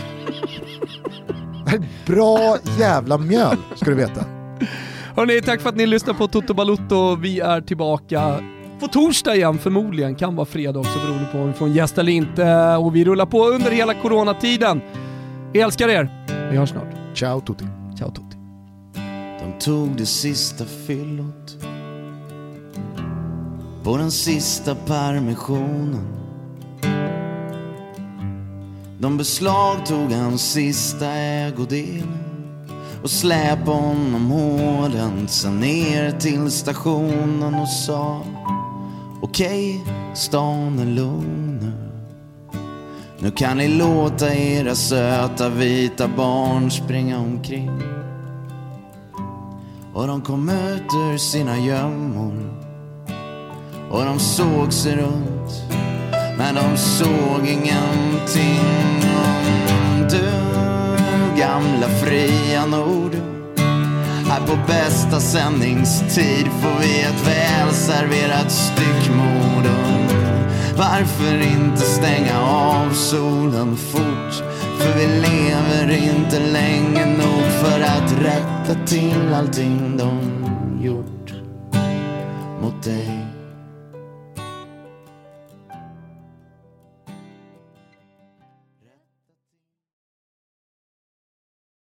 Det här är bra jävla mjöl, ska du veta. Hörni, tack för att ni lyssnar på Toto Balutto. Vi är tillbaka på torsdag igen förmodligen. Kan vara fredag också beroende på om vi får en gäst eller inte. Och vi rullar på under hela coronatiden. Vi älskar er. Vi hörs snart. Ciao tutti. Ciao Tutti. De tog det sista fyllot på den sista permissionen. De beslagtog hans sista ägodel och släpade honom hårdhänt sen ner till stationen och sa Okej, stan är lugn nu. Nu kan ni låta era söta vita barn springa omkring. Och de kom ut ur sina gömmor och de såg sig runt men de såg ingenting om du gamla fria Nord. Här på bästa sändningstid får vi ett välserverat styckmord. Varför inte stänga av solen fort? För vi lever inte länge nog för att rätta till allting de gjort mot dig.